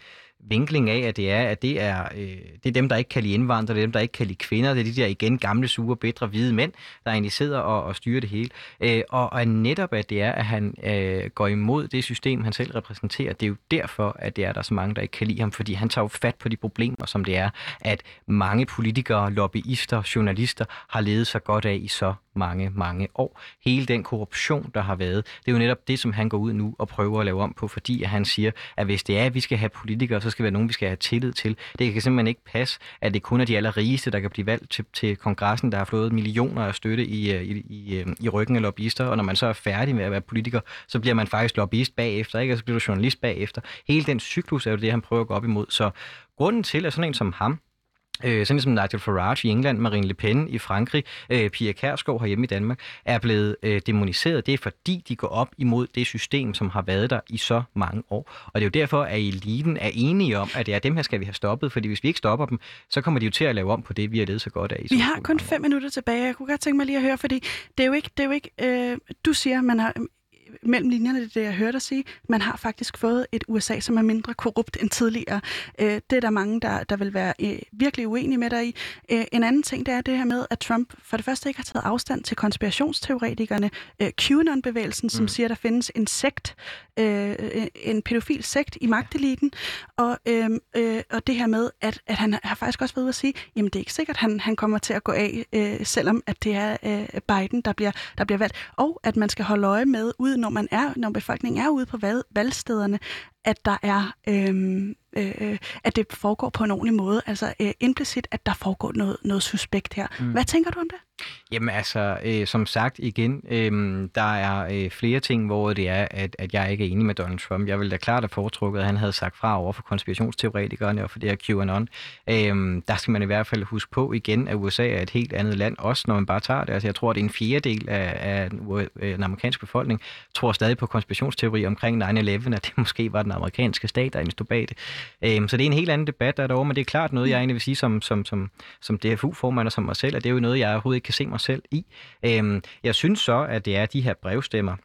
vinkling af, at det er, at det er, øh, det er dem, der ikke kan lide indvandrere, det er dem, der ikke kan lide kvinder, det er de der igen gamle, sure, bedre, hvide mænd, der egentlig sidder og, og styrer det hele. Øh, og, og netop, at det er, at han øh, går imod det system, han selv repræsenterer, det er jo derfor, at det er, der er så mange, der ikke kan lide ham, fordi han tager jo fat på de problemer, som det er, at mange politikere, lobbyister, journalister har levet sig godt af i så mange, mange år. Hele den korruption, der har været, det er jo netop det, som han går ud nu og prøver at lave om på, fordi han siger, at hvis det er, at vi skal have politikere, så skal det være nogen, vi skal have tillid til. Det kan simpelthen ikke passe, at det kun er de allerrigeste, der kan blive valgt til, til kongressen, der har fået millioner af støtte i, øh, i, i, øh, i ryggen af lobbyister, og når man så er færdig med at være politiker, så bliver man faktisk lobbyist bagefter, ikke? og så bliver du journalist bagefter. Hele den cyklus er jo det, han prøver at gå op imod. Så grunden til, at sådan en som ham, øh, sådan som Nigel Farage i England, Marine Le Pen i Frankrig, øh, Pia Kærsgaard herhjemme i Danmark, er blevet øh, demoniseret. Det er fordi, de går op imod det system, som har været der i så mange år. Og det er jo derfor, at eliten er enige om, at det er dem her skal vi have stoppet, fordi hvis vi ikke stopper dem, så kommer de jo til at lave om på det, vi har levet så godt af. I vi har kun fem minutter tilbage. Jeg kunne godt tænke mig lige at høre, fordi det er jo ikke, det er jo ikke øh, du siger, man har mellem linjerne, det, det jeg hørte dig sige, man har faktisk fået et USA, som er mindre korrupt end tidligere. Øh, det er der mange, der, der vil være øh, virkelig uenige med dig i. Øh, en anden ting, det er det her med, at Trump for det første ikke har taget afstand til konspirationsteoretikerne. Øh, QAnon-bevægelsen, som mm. siger, der findes en sekt, øh, en pædofil sekt i magteliten, og, øh, øh, og det her med, at, at han har faktisk også været ude at sige, jamen det er ikke sikkert, at han, han kommer til at gå af, øh, selvom at det er øh, Biden, der bliver, der bliver valgt, og at man skal holde øje med, uden når man er, når befolkningen er ude på valg, valgstederne, at der er øhm, øh, at det foregår på en ordentlig måde. Altså øh, implicit, at der foregår noget, noget suspekt her. Mm. Hvad tænker du om det? Jamen altså, øh, som sagt igen, øh, der er øh, flere ting, hvor det er, at, at jeg ikke er enig med Donald Trump. Jeg ville da klart have foretrukket, at han havde sagt fra over for konspirationsteoretikerne og for det her QAnon. Øh, der skal man i hvert fald huske på igen, at USA er et helt andet land, også når man bare tager det. Altså, jeg tror, at en fjerdedel af, af den amerikanske befolkning tror stadig på konspirationsteori omkring 9-11, at det måske var den amerikanske stat, der stod bag det. Øh, så det er en helt anden debat, der er derovre, men det er klart noget, jeg egentlig vil sige som, som, som, som DFU-formand og som mig selv, at det er jo noget, jeg overhovedet ikke kan se mig selv i. Øh, jeg synes så, at det er de her brevstemmer,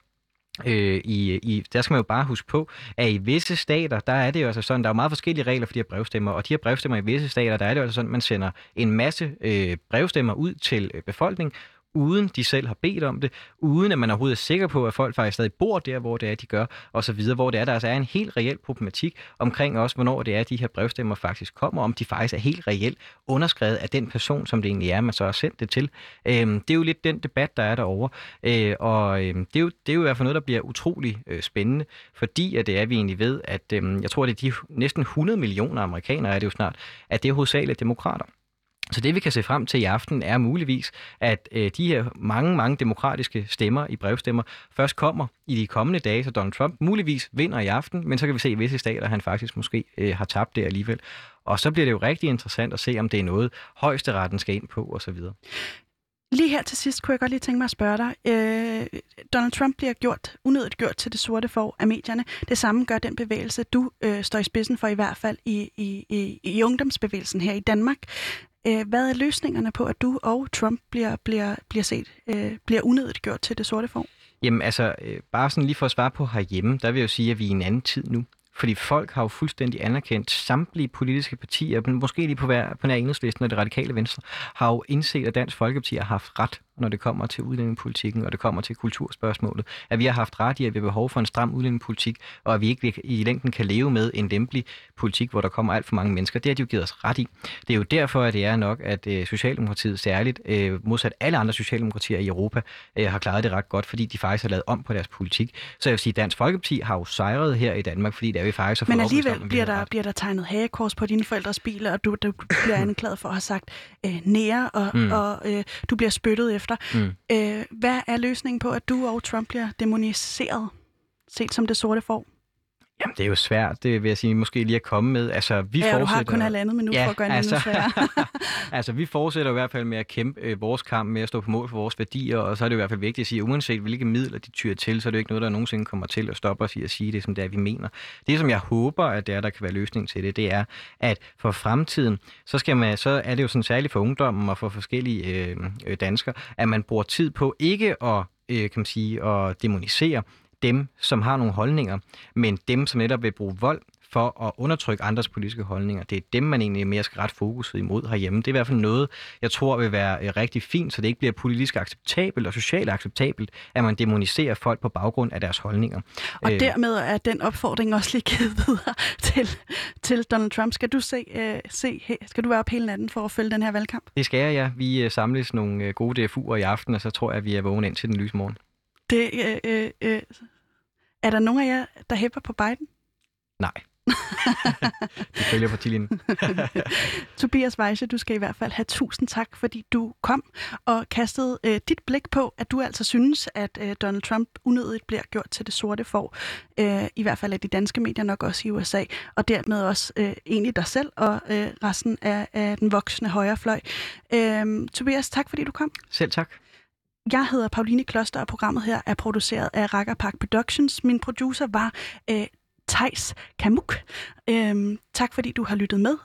Øh, i, i, der skal man jo bare huske på, at i visse stater, der er det jo altså sådan, der er jo meget forskellige regler for de her brevstemmer, og de her brevstemmer i visse stater, der er det jo altså sådan, at man sender en masse øh, brevstemmer ud til øh, befolkningen, uden de selv har bedt om det, uden at man overhovedet er sikker på, at folk faktisk stadig bor der, hvor det er, de gør, og så videre, hvor det er, der altså er en helt reel problematik omkring også, hvornår det er, at de her brevstemmer faktisk kommer, om de faktisk er helt reelt underskrevet af den person, som det egentlig er, man så har sendt det til. Øhm, det er jo lidt den debat, der er derovre, øh, og øh, det, er jo, det er jo i hvert fald noget, der bliver utrolig øh, spændende, fordi at det er, vi egentlig ved, at øh, jeg tror, det er de næsten 100 millioner amerikanere, er det jo snart, at det er hovedsageligt demokrater. Så det vi kan se frem til i aften er muligvis, at øh, de her mange, mange demokratiske stemmer i brevstemmer først kommer i de kommende dage, så Donald Trump muligvis vinder i aften, men så kan vi se i visse stater, han faktisk måske øh, har tabt det alligevel. Og så bliver det jo rigtig interessant at se, om det er noget, højesteretten skal ind på osv. Lige her til sidst kunne jeg godt lige tænke mig at spørge dig. Øh, Donald Trump bliver gjort, unødigt gjort til det sorte for af medierne. Det samme gør den bevægelse, du øh, står i spidsen for i hvert fald i, i, i, i ungdomsbevægelsen her i Danmark. Øh, hvad er løsningerne på, at du og Trump bliver, bliver, bliver set, øh, bliver unødigt gjort til det sorte form? Jamen altså, øh, bare sådan lige for at svare på herhjemme, der vil jeg jo sige, at vi er i en anden tid nu. Fordi folk har jo fuldstændig anerkendt samtlige politiske partier, måske lige på, hver, på nær enhedslisten og det radikale venstre, har jo indset, at Dansk Folkeparti har haft ret når det kommer til udlændingepolitikken, og det kommer til kulturspørgsmålet. At vi har haft ret i, at vi har behov for en stram udlændingepolitik, og at vi ikke i længden kan leve med en lempelig politik, hvor der kommer alt for mange mennesker. Det har de jo givet os ret i. Det er jo derfor, at det er nok, at øh, Socialdemokratiet særligt, øh, modsat alle andre socialdemokratier i Europa, øh, har klaret det ret godt, fordi de faktisk har lavet om på deres politik. Så jeg vil sige, at Dansk Folkeparti har jo sejret her i Danmark, fordi der er vi faktisk har Men alligevel bliver der, bliver der tegnet hagekors på dine forældres biler, og du, du bliver [LAUGHS] anklaget for at have sagt øh, nære, og, mm. og øh, du bliver spyttet efter efter. Mm. Øh, hvad er løsningen på, at du og Trump bliver demoniseret, set som det sorte får? Jamen, det er jo svært, det vil jeg sige, måske lige at komme med. Altså, vi ja, fortsætter... du har kun halvandet minut ja, for at gøre altså, det [LAUGHS] altså, vi fortsætter i hvert fald med at kæmpe øh, vores kamp, med at stå på mål for vores værdier, og så er det i hvert fald vigtigt at sige, at uanset hvilke midler de tyrer til, så er det jo ikke noget, der nogensinde kommer til at stoppe os i at sige det, som det er, vi mener. Det, som jeg håber, at det er, der kan være løsning til det, det er, at for fremtiden, så, skal man, så er det jo sådan særligt for ungdommen og for forskellige øh, øh danskere, at man bruger tid på ikke at øh, kan man sige, at demonisere, dem, som har nogle holdninger, men dem, som netop vil bruge vold for at undertrykke andres politiske holdninger. Det er dem, man egentlig mere skal ret fokuset imod herhjemme. Det er i hvert fald noget, jeg tror vil være øh, rigtig fint, så det ikke bliver politisk acceptabelt og socialt acceptabelt, at man demoniserer folk på baggrund af deres holdninger. Og øh, dermed er den opfordring også lige givet videre [LAUGHS] til, til Donald Trump. Skal du se, øh, se, skal du være op hele natten for at følge den her valgkamp? Det skal jeg, ja. Vi øh, samles nogle gode DFU'er i aften, og så tror jeg, at vi er vågne ind til den lyse morgen. Det, øh, øh, øh, er der nogen af jer, der hæpper på Biden? Nej. [LAUGHS] De følger partilinjen. [LAUGHS] Tobias Weisse, du skal i hvert fald have tusind tak, fordi du kom og kastede øh, dit blik på, at du altså synes, at øh, Donald Trump unødigt bliver gjort til det sorte for. Øh, I hvert fald af de danske medier, nok også i USA, og dermed også øh, egentlig dig selv og øh, resten af, af den voksne højrefløj. Øh, Tobias, tak fordi du kom. Selv tak. Jeg hedder Pauline Kloster, og programmet her er produceret af Rakker Park Productions. Min producer var øh, Tejs Kamuk. Øhm, tak fordi du har lyttet med,